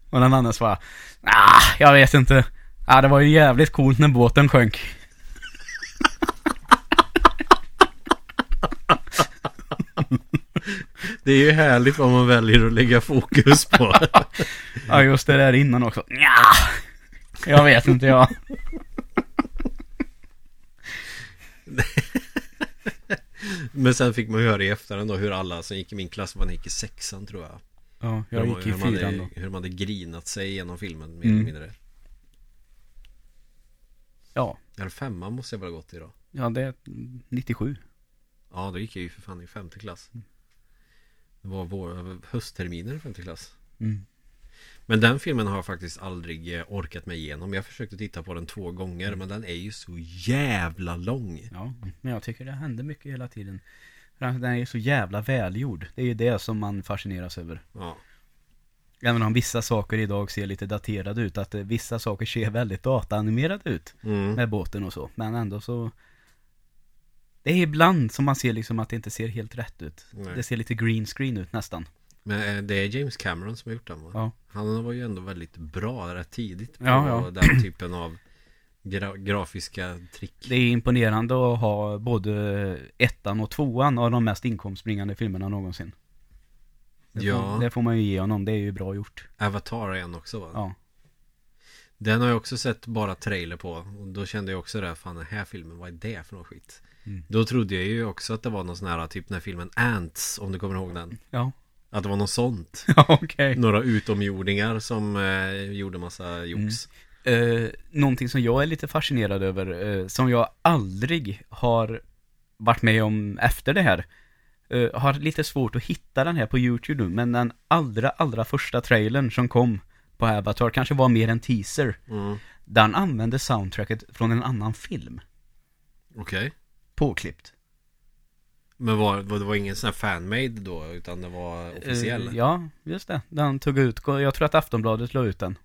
S1: Och den andra svarade. Ah, jag vet inte. Ja, det var ju jävligt coolt när båten sjönk.
S2: Det är ju härligt vad man väljer att lägga fokus på (laughs)
S1: Ja, just det där innan också. Ja, jag vet inte jag. (laughs)
S2: Men sen fick man ju höra i efterhand då hur alla som gick i min klass, man gick i sexan tror jag
S1: Ja,
S2: hur
S1: jag
S2: de-
S1: gick i
S2: hur
S1: fyran
S2: hade,
S1: då.
S2: Hur de hade grinat sig genom filmen mer
S1: Mm.
S2: eller mindre
S1: Ja,
S2: Eller femman måste jag väl ha gått i då
S1: ja det är 97.
S2: Ja, då gick jag ju för fan i femte klass. Det var vår höstterminen i femte klass.
S1: Mm.
S2: Men den filmen har jag faktiskt aldrig eh, orkat mig igenom. Jag försökte titta på den två gånger, men den är ju så jävla lång.
S1: Ja, men jag tycker det händer mycket hela tiden. Den är ju så jävla välgjord. Det är ju det som man fascineras över.
S2: Ja.
S1: Även om vissa saker idag ser lite daterade ut. Att eh, vissa saker ser väldigt dataanimerade ut.
S2: Mm.
S1: Med båten och så. Men ändå så. Det är ibland som man ser liksom att det inte ser helt rätt ut.
S2: Nej.
S1: Det ser lite green screen ut nästan.
S2: Men eh, det är James Cameron som har gjort den va?
S1: Ja.
S2: Han var ju ändå väldigt bra rätt tidigt på
S1: Ja, ja.
S2: den typen av gra grafiska trick.
S1: Det är imponerande att ha både ettan och tvåan av de mest inkomstbringande filmerna någonsin. Det,
S2: Ja.
S1: får, det får man ju ge honom, det är ju bra gjort.
S2: Avatar är en också va?
S1: Ja.
S2: Den har jag också sett bara trailer på och då kände jag också det här, fan den här filmen, vad är det för något skit?
S1: Mm.
S2: Då trodde jag ju också att det var någon sån här, typ den här filmen Ants, om du kommer ihåg den.
S1: Ja.
S2: Att det var något sånt. (laughs)
S1: Ja, okej.
S2: Några utomjordingar som eh, gjorde massa jox.
S1: Eh, någonting som jag är lite fascinerad över, eh, som jag aldrig har varit med om efter det här. Eh, har lite svårt att hitta den här på YouTube nu, men den allra, allra första trailern som kom på Avatar kanske var mer en teaser.
S2: Mm.
S1: Den använde soundtracket från en annan film.
S2: Okej.
S1: Påklippt.
S2: Men var, var, det var ingen sån här fanmade då, utan det var officiell?
S1: Eh, ja, just det. Den tog ut, jag tror att Aftonbladet la ut den.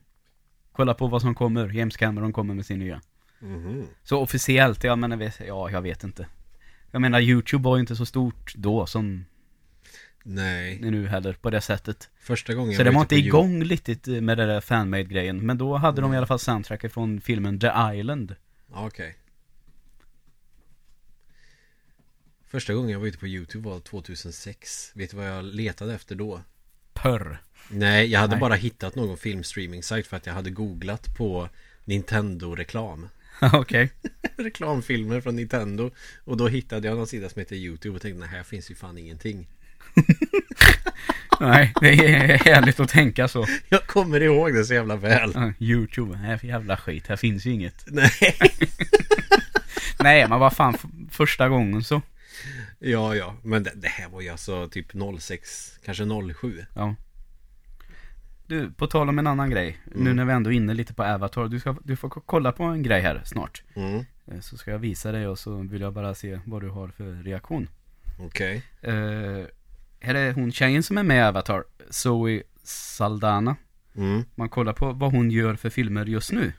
S1: Kolla på vad som kommer, James Cameron kommer med sin nya.
S2: Mhm.
S1: Så officiellt, jag vet, ja, jag vet inte. Jag menar, YouTube var ju inte så stort då som
S2: Nej,
S1: nu heller, på det sättet.
S2: första gången
S1: Så
S2: jag
S1: det var inte igång riktigt med det där fanmade-grejen. Men då hade de i alla fall soundtracket från filmen The Island.
S2: Okej. Första gången jag var ute på YouTube var 2006. Vet du vad jag letade efter då?
S1: Pörr.
S2: Nej, jag hade
S1: Nej.
S2: bara hittat någon filmstreaming-sajt för att jag hade googlat på Nintendo-reklam. (laughs)
S1: Okej. (laughs)
S2: Reklamfilmer från Nintendo. Och då hittade jag någon sida som heter YouTube och tänkte, här finns ju fan ingenting. (laughs)
S1: Nej, det är härligt att tänka så.
S2: Jag kommer ihåg det så jävla väl.
S1: YouTube, här är för jävla skit, här finns ju inget.
S2: Nej.
S1: Nej, men vad fan, första gången så.
S2: Ja, ja. Men det, det här var ju alltså typ 06, kanske 07.
S1: Ja. Du, på tal om en annan grej. Nu
S2: Mm.
S1: när vi ändå är inne lite på Avatar. Du, ska, du får kolla på en grej här snart.
S2: Mm.
S1: Eh, Så ska jag visa dig och så vill jag bara se vad du har för reaktion.
S2: Okej.
S1: Uh, här är hon tjejen som är med i Avatar. Zoe Saldana.
S2: Mm.
S1: Man kollar på vad hon gör för filmer just nu.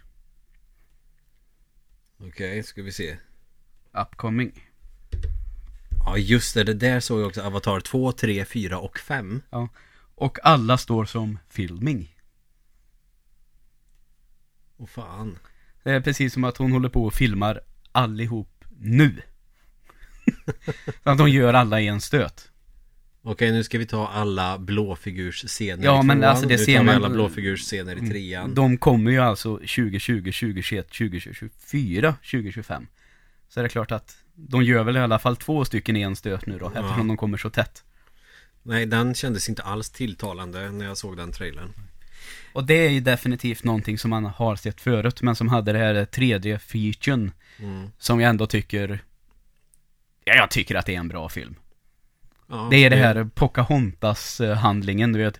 S2: Okej, ska vi se.
S1: Upcoming.
S2: Ja, just det. Det där såg jag också. Avatar 2, 3, 4 och 5.
S1: Och alla står som filming.
S2: Åh fan.
S1: Det är precis som att hon håller på och filmar allihop nu. Så (laughs) att de gör alla i en stöt.
S2: Okej, nu ska vi ta alla blåfigursscener
S1: Ja,
S2: i
S1: men
S2: tvåan.
S1: alltså, det
S2: nu
S1: ser man-
S2: alla blåfigursscener i trean.
S1: De kommer ju alltså 2020, 2021, 2024, 2025. Så är det klart att de gör väl i alla fall två stycken i en stöt nu då, eftersom
S2: Ja.
S1: de kommer så tätt.
S2: Nej, den kändes inte alls tilltalande när jag såg den trailern.
S1: Och det är ju definitivt någonting som man har sett förut, men som hade det här tredje featuren,
S2: Mm.
S1: som jag ändå tycker, ja jag tycker att det är en bra film.
S2: Ja,
S1: Det är det här Pocahontas-handlingen, du vet.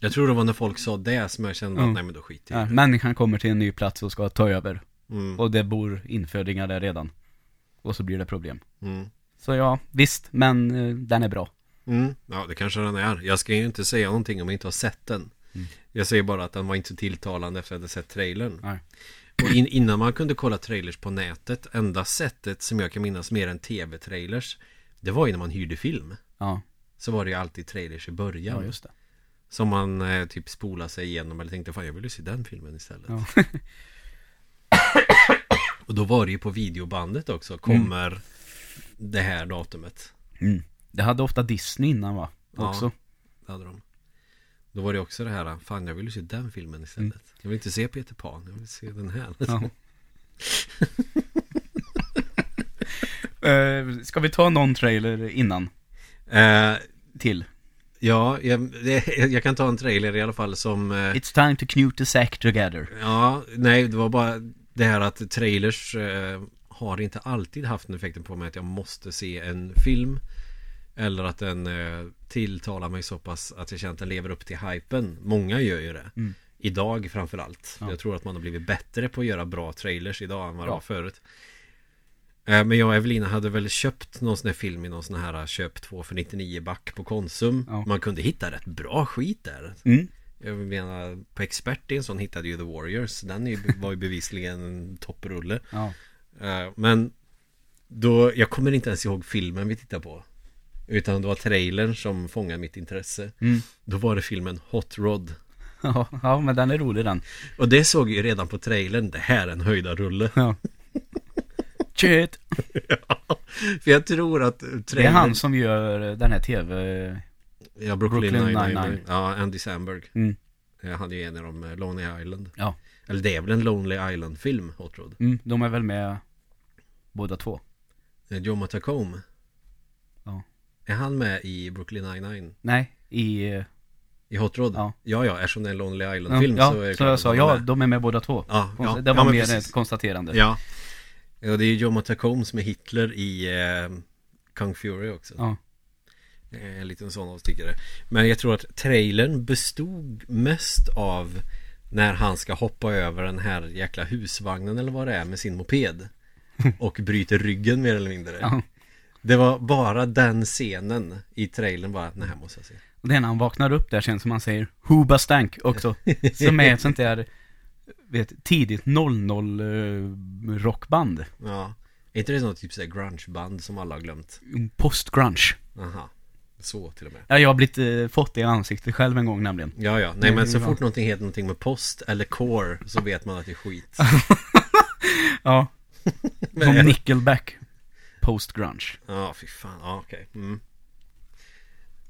S2: Jag tror det var när folk sa det som jag kände
S1: Mm.
S2: att nej men då skiter
S1: Ja,
S2: jag i det.
S1: människan kommer till en ny plats och ska ta över.
S2: mm.
S1: Och det bor infödingar där redan. Och så blir det problem.
S2: Mm.
S1: Så ja, visst, men eh, den är bra.
S2: Mm. Ja, det kanske den är. Jag ska ju inte säga någonting om jag inte har sett den.
S1: Mm.
S2: Jag säger bara att den var inte så tilltalande efter att jag hade sett trailern.
S1: Nej.
S2: Och in, innan man kunde kolla trailers på nätet, enda sättet som jag kan minnas mer än tv-trailers, det var ju när man hyrde film.
S1: Ja,
S2: Så var det ju alltid trailers i början.
S1: ja just det.
S2: Som man eh, typ spolade sig igenom eller tänkte fan jag vill ju se den filmen istället.
S1: Ja. (laughs)
S2: Och då var det ju på videobandet också, kommer det här datumet.
S1: Mm. Det hade ofta Disney innan va?
S2: Ja.
S1: Också.
S2: Det hade de. Då var det också det här, fan jag vill ju se den filmen istället. Jag vill inte se Peter Pan, jag vill se den här.
S1: Ja. (laughs) Eh, ska vi ta någon trailer innan?
S2: Eh,
S1: Till.
S2: ja, jag, jag kan ta en trailer i alla fall som... Eh,
S1: It's time to knut the sack together.
S2: ja, nej, det var bara det här att trailers eh, har inte alltid haft den effekten på mig att jag måste se en film eller att den eh, tilltalar mig så pass att jag känner att den lever upp till hypen. Många gör ju det.
S1: Mm.
S2: Idag framförallt.
S1: Ja.
S2: Jag tror att man har blivit bättre på att göra bra trailers idag än vad det
S1: Ja.
S2: var förut. Eh, Men jag och Evelina hade väl köpt någon sån här film i någon sån här köp 2 för 99 back på Konsum.
S1: Ja.
S2: Man kunde hitta rätt bra skit där.
S1: Mm.
S2: Jag menar, på Expert en sån hittade ju The Warriors. Den ju, (laughs) var ju bevisligen en topprulle.
S1: Ja.
S2: Eh, Men då, jag kommer inte ens ihåg filmen vi tittade på. Utan det var trailern som fångade mitt intresse.
S1: Mm.
S2: Då var det filmen Hot Rod. (laughs)
S1: Ja, ja, men den är rolig den.
S2: Och det såg ju redan på trailern, det här är en höjda rulle.
S1: Ja. (laughs) Shit.
S2: För jag tror att trailern...
S1: Det är han som gör den här tv...
S2: Ja, Brooklyn,
S1: Brooklyn
S2: Nine-Nine.
S1: Nine-Nine.
S2: Ja, Andy Samberg.
S1: Mm.
S2: Eh, Han är ju en av dem, eh, Lonely Island.
S1: Ja.
S2: Eller det är väl en Lonely Island-film, Hot Rod.
S1: Mm, de är väl med båda två.
S2: Eh, Joe Matacombe.
S1: Ja.
S2: Är han med i Brooklyn Nine-Nine?
S1: Nej, i...
S2: I Hot Rod?
S1: Ja.
S2: ja, ja eftersom det är en Lonely
S1: Ja,
S2: Island-film
S1: ja
S2: så är det
S1: så
S2: klart
S1: jag sa, ja, de är med båda två.
S2: Ja, ja,
S1: det
S2: ja,
S1: var
S2: men
S1: mer
S2: precis.
S1: ett konstaterande.
S2: Ja. ja, det är ju Joe Matacombe som är Hitler i eh, Kung Fury också.
S1: Ja.
S2: Eh, En liten sån avstickare. Men jag tror att trailern bestod mest av när han ska hoppa över den här jäkla husvagnen eller vad det är med sin moped. (laughs) Och bryter ryggen mer eller mindre.
S1: Ja.
S2: Det var bara den scenen i trailern bara, den här måste jag se.
S1: Och det är när han vaknar upp där sen som han säger Huba Stank också. (laughs) Som är ett sånt där, vet, tidigt 00 eh, rockband.
S2: Ja. Är inte det något typ såhär grungeband som alla har glömt?
S1: Post-grunge.
S2: Aha. Så till och med.
S1: Ja, jag har blivit, eh, fått det i ansiktet själv en gång nämligen.
S2: Ja, ja. Nej, men så fort någonting heter någonting med post eller core så vet man att det är skit. (laughs)
S1: Ja, (laughs)
S2: Men-
S1: som Nickelback. Post-grunge.
S2: Ja, fy fan. Ja, okej. Mm.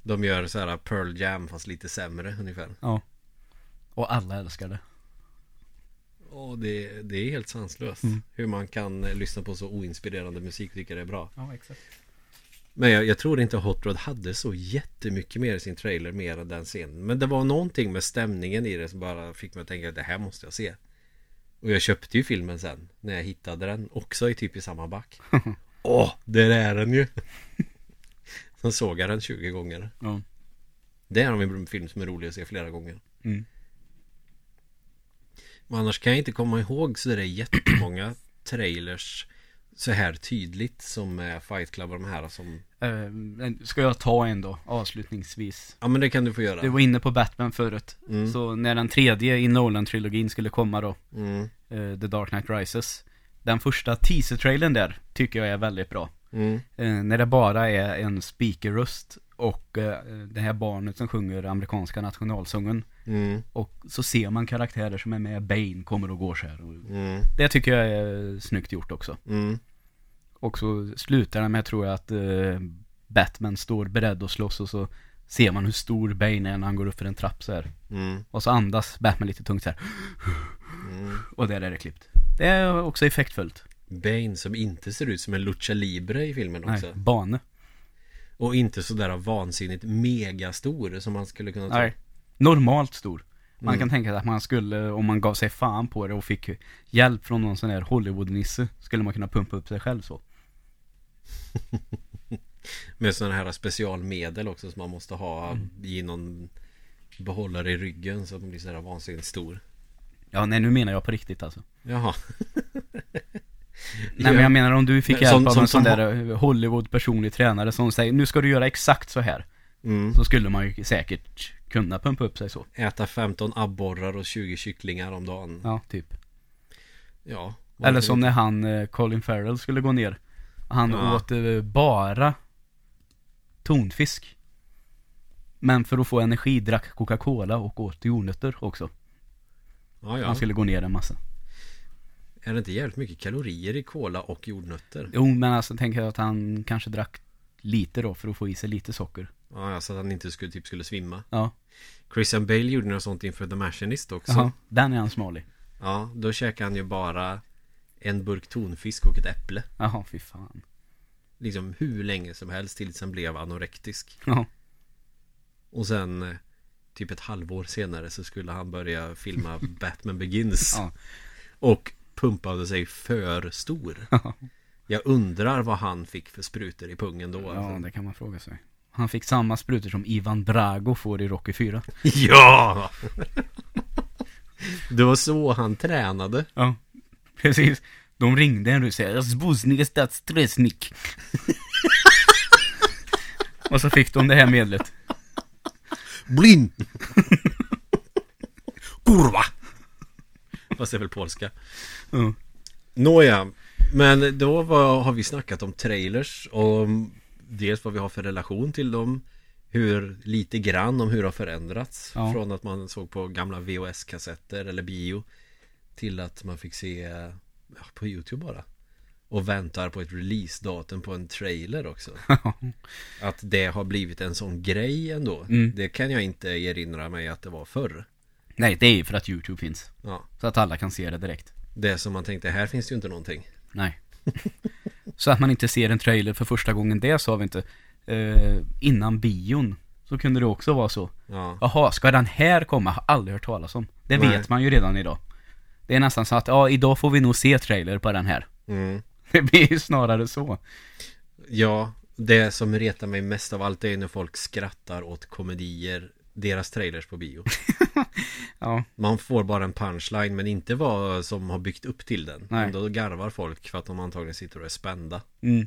S2: De gör så här Pearl Jam fast lite sämre ungefär.
S1: Ja. Och alla älskar det.
S2: Och det, det är helt sanslöst.
S1: Mm.
S2: Hur man kan eh, lyssna på så oinspirerande musik och tycka det är bra.
S1: Ja, exakt.
S2: Men jag, jag tror inte Hot Rod hade så jättemycket mer i sin trailer mer än den scenen. Men det var någonting med stämningen i det som bara fick mig att tänka att det här måste jag se. Och jag köpte ju filmen sen när jag hittade den också i typ i samma back. (laughs) Åh, där är den ju! (laughs) Sen såg jag den 20 gånger.
S1: Ja.
S2: Det är en film som är rolig att se flera gånger.
S1: Mm.
S2: Men annars kan jag inte komma ihåg så det är jättemånga trailers så här tydligt som eh, Fight Club och de här som
S1: Eh, ska jag ta en då, avslutningsvis?
S2: Ja men det kan du få göra
S1: Du var inne på Batman förut.
S2: Mm.
S1: Så när den tredje i Nolan-trilogin skulle komma då,
S2: mm.
S1: eh, The Dark Knight Rises. Den första teaser-trailern där tycker jag är väldigt bra.
S2: Mm.
S1: Eh, när det bara är en speakerröst och eh, det här barnet som sjunger amerikanska nationalsången.
S2: Mm.
S1: Och så ser man karaktärer som är med, Bane kommer och går så här. Och
S2: Mm.
S1: det tycker jag är snyggt gjort också.
S2: Mm.
S1: Och så slutar den med, tror jag, att eh, Batman står beredd att slåss och så ser man hur stor Bane är när han går upp för en trapp så här.
S2: Mm.
S1: Och så andas Batman lite tungt så här.
S2: Mm.
S1: Och där är det klippt. Det är också effektfullt.
S2: Bane som inte ser ut som en lucha libre i filmen också
S1: Nej, bane.
S2: Och inte sådär vansinnigt megastor som man skulle kunna tro
S1: Nej. Normalt stor. Man
S2: Mm.
S1: kan tänka sig att man skulle, om man gav sig fan på det och fick hjälp från någon sån här Hollywood-nisse, skulle man kunna pumpa upp sig själv så. (laughs)
S2: Med sådana här specialmedel också som man måste ha
S1: Mm.
S2: i någon behållare i ryggen så att den blir sådär vansinnigt stor
S1: Ja, nej nu menar jag på riktigt alltså.
S2: Jaha (laughs)
S1: Nej men jag menar om du fick hjälp
S2: som-
S1: av
S2: som-
S1: en sån
S2: som
S1: där Hollywood-personlig tränare som säger nu ska du göra exakt så här.
S2: mm.
S1: Så skulle man ju säkert kunna pumpa upp sig så.
S2: Äta 15 abborrar och 20 kycklingar om dagen
S1: Ja, typ.
S2: Ja
S1: Eller som när han, eh, Colin Farrell, skulle gå ner. Han
S2: Ja.
S1: åt eh, bara tonfisk. Men för att få energi drack Coca-Cola och åt jordnötter också.
S2: Ja, ja.
S1: Han skulle gå ner en massa.
S2: Är det inte jävligt mycket kalorier i kola och jordnötter?
S1: Jo, men alltså tänker jag att han kanske drack lite då för att få i sig lite socker.
S2: Ja, ja, så att han inte skulle, typ skulle svimma
S1: Ja,
S2: Christian Bale gjorde något sånt inför The Machinist också
S1: Jaha, den är han smalig.
S2: Ja, då käkade han ju bara en burk tonfisk och ett äpple
S1: Jaha, fy fan.
S2: Liksom hur länge som helst tills han blev anorektisk
S1: Ja,
S2: Och sen eh, Typ ett halvår senare så skulle han börja filma (laughs) Batman Begins
S1: ja.
S2: Och pumpade sig för stor. Jag undrar vad han fick för sprutor i pungen då.
S1: Ja,
S2: alltså.
S1: det kan man fråga sig. Han fick samma sprutor som Ivan Drago får i Rocky 4. (laughs)
S2: Ja! Det var så han tränade.
S1: Ja, precis. De ringde en och säger Zbuznik stat stressnik. (laughs) och så fick de det här medlet.
S2: Blind! (laughs) Kurva! (laughs) Fast det är väl polska.
S1: Ja.
S2: Nåja, men då var, har vi snackat om trailers och dels vad vi har för relation till dem. Hur, lite grann om hur det har förändrats.
S1: Ja.
S2: Från att man såg på gamla VHS-kassetter eller bio. Till att man fick se ja, på YouTube bara. Och väntar på ett releasedatum på en trailer också. (laughs) Att det har blivit en sån grej ändå.
S1: Mm.
S2: Det kan jag inte erinra mig att det var förr.
S1: Nej, det är ju för att YouTube finns.
S2: Ja,
S1: Så att alla kan se det direkt.
S2: det som man tänkte, här finns det ju inte någonting.
S1: Nej. (laughs) så att man inte ser en trailer för första gången, det sa vi inte. Eh, innan bion så kunde det också vara så.
S2: Ja,
S1: Jaha, ska den här komma? Har aldrig hört talas om. Det
S2: Nej.
S1: vet man ju redan idag. Det är nästan så att, ja, idag får vi nog se trailer på den här.
S2: mm. (laughs)
S1: Det blir ju snarare så.
S2: ja det som retar mig mest av allt är när folk skrattar åt komedier, deras trailers på bio. (laughs)
S1: Ja,
S2: Man får bara en punchline men inte vad som har byggt upp till den.
S1: Nej.
S2: Då garvar folk för att de antagligen sitter och är spända.
S1: mm.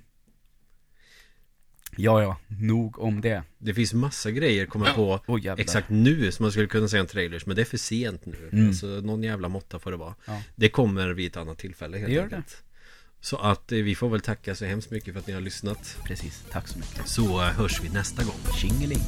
S1: Ja, ja, nog om det.
S2: Det finns massa grejer kommer på
S1: jävlar.
S2: exakt nu som man skulle kunna säga en trailers men det är för sent nu.
S1: Mm.
S2: Alltså någon jävla måtta får det vara.
S1: Ja.
S2: Det kommer vid ett annat tillfälle helt
S1: Det gör
S2: enkelt. Så att eh, vi får väl tacka så hemskt mycket för att ni har lyssnat.
S1: Precis, tack så mycket.
S2: Så eh, hörs vi nästa gång.
S1: Tjingeling.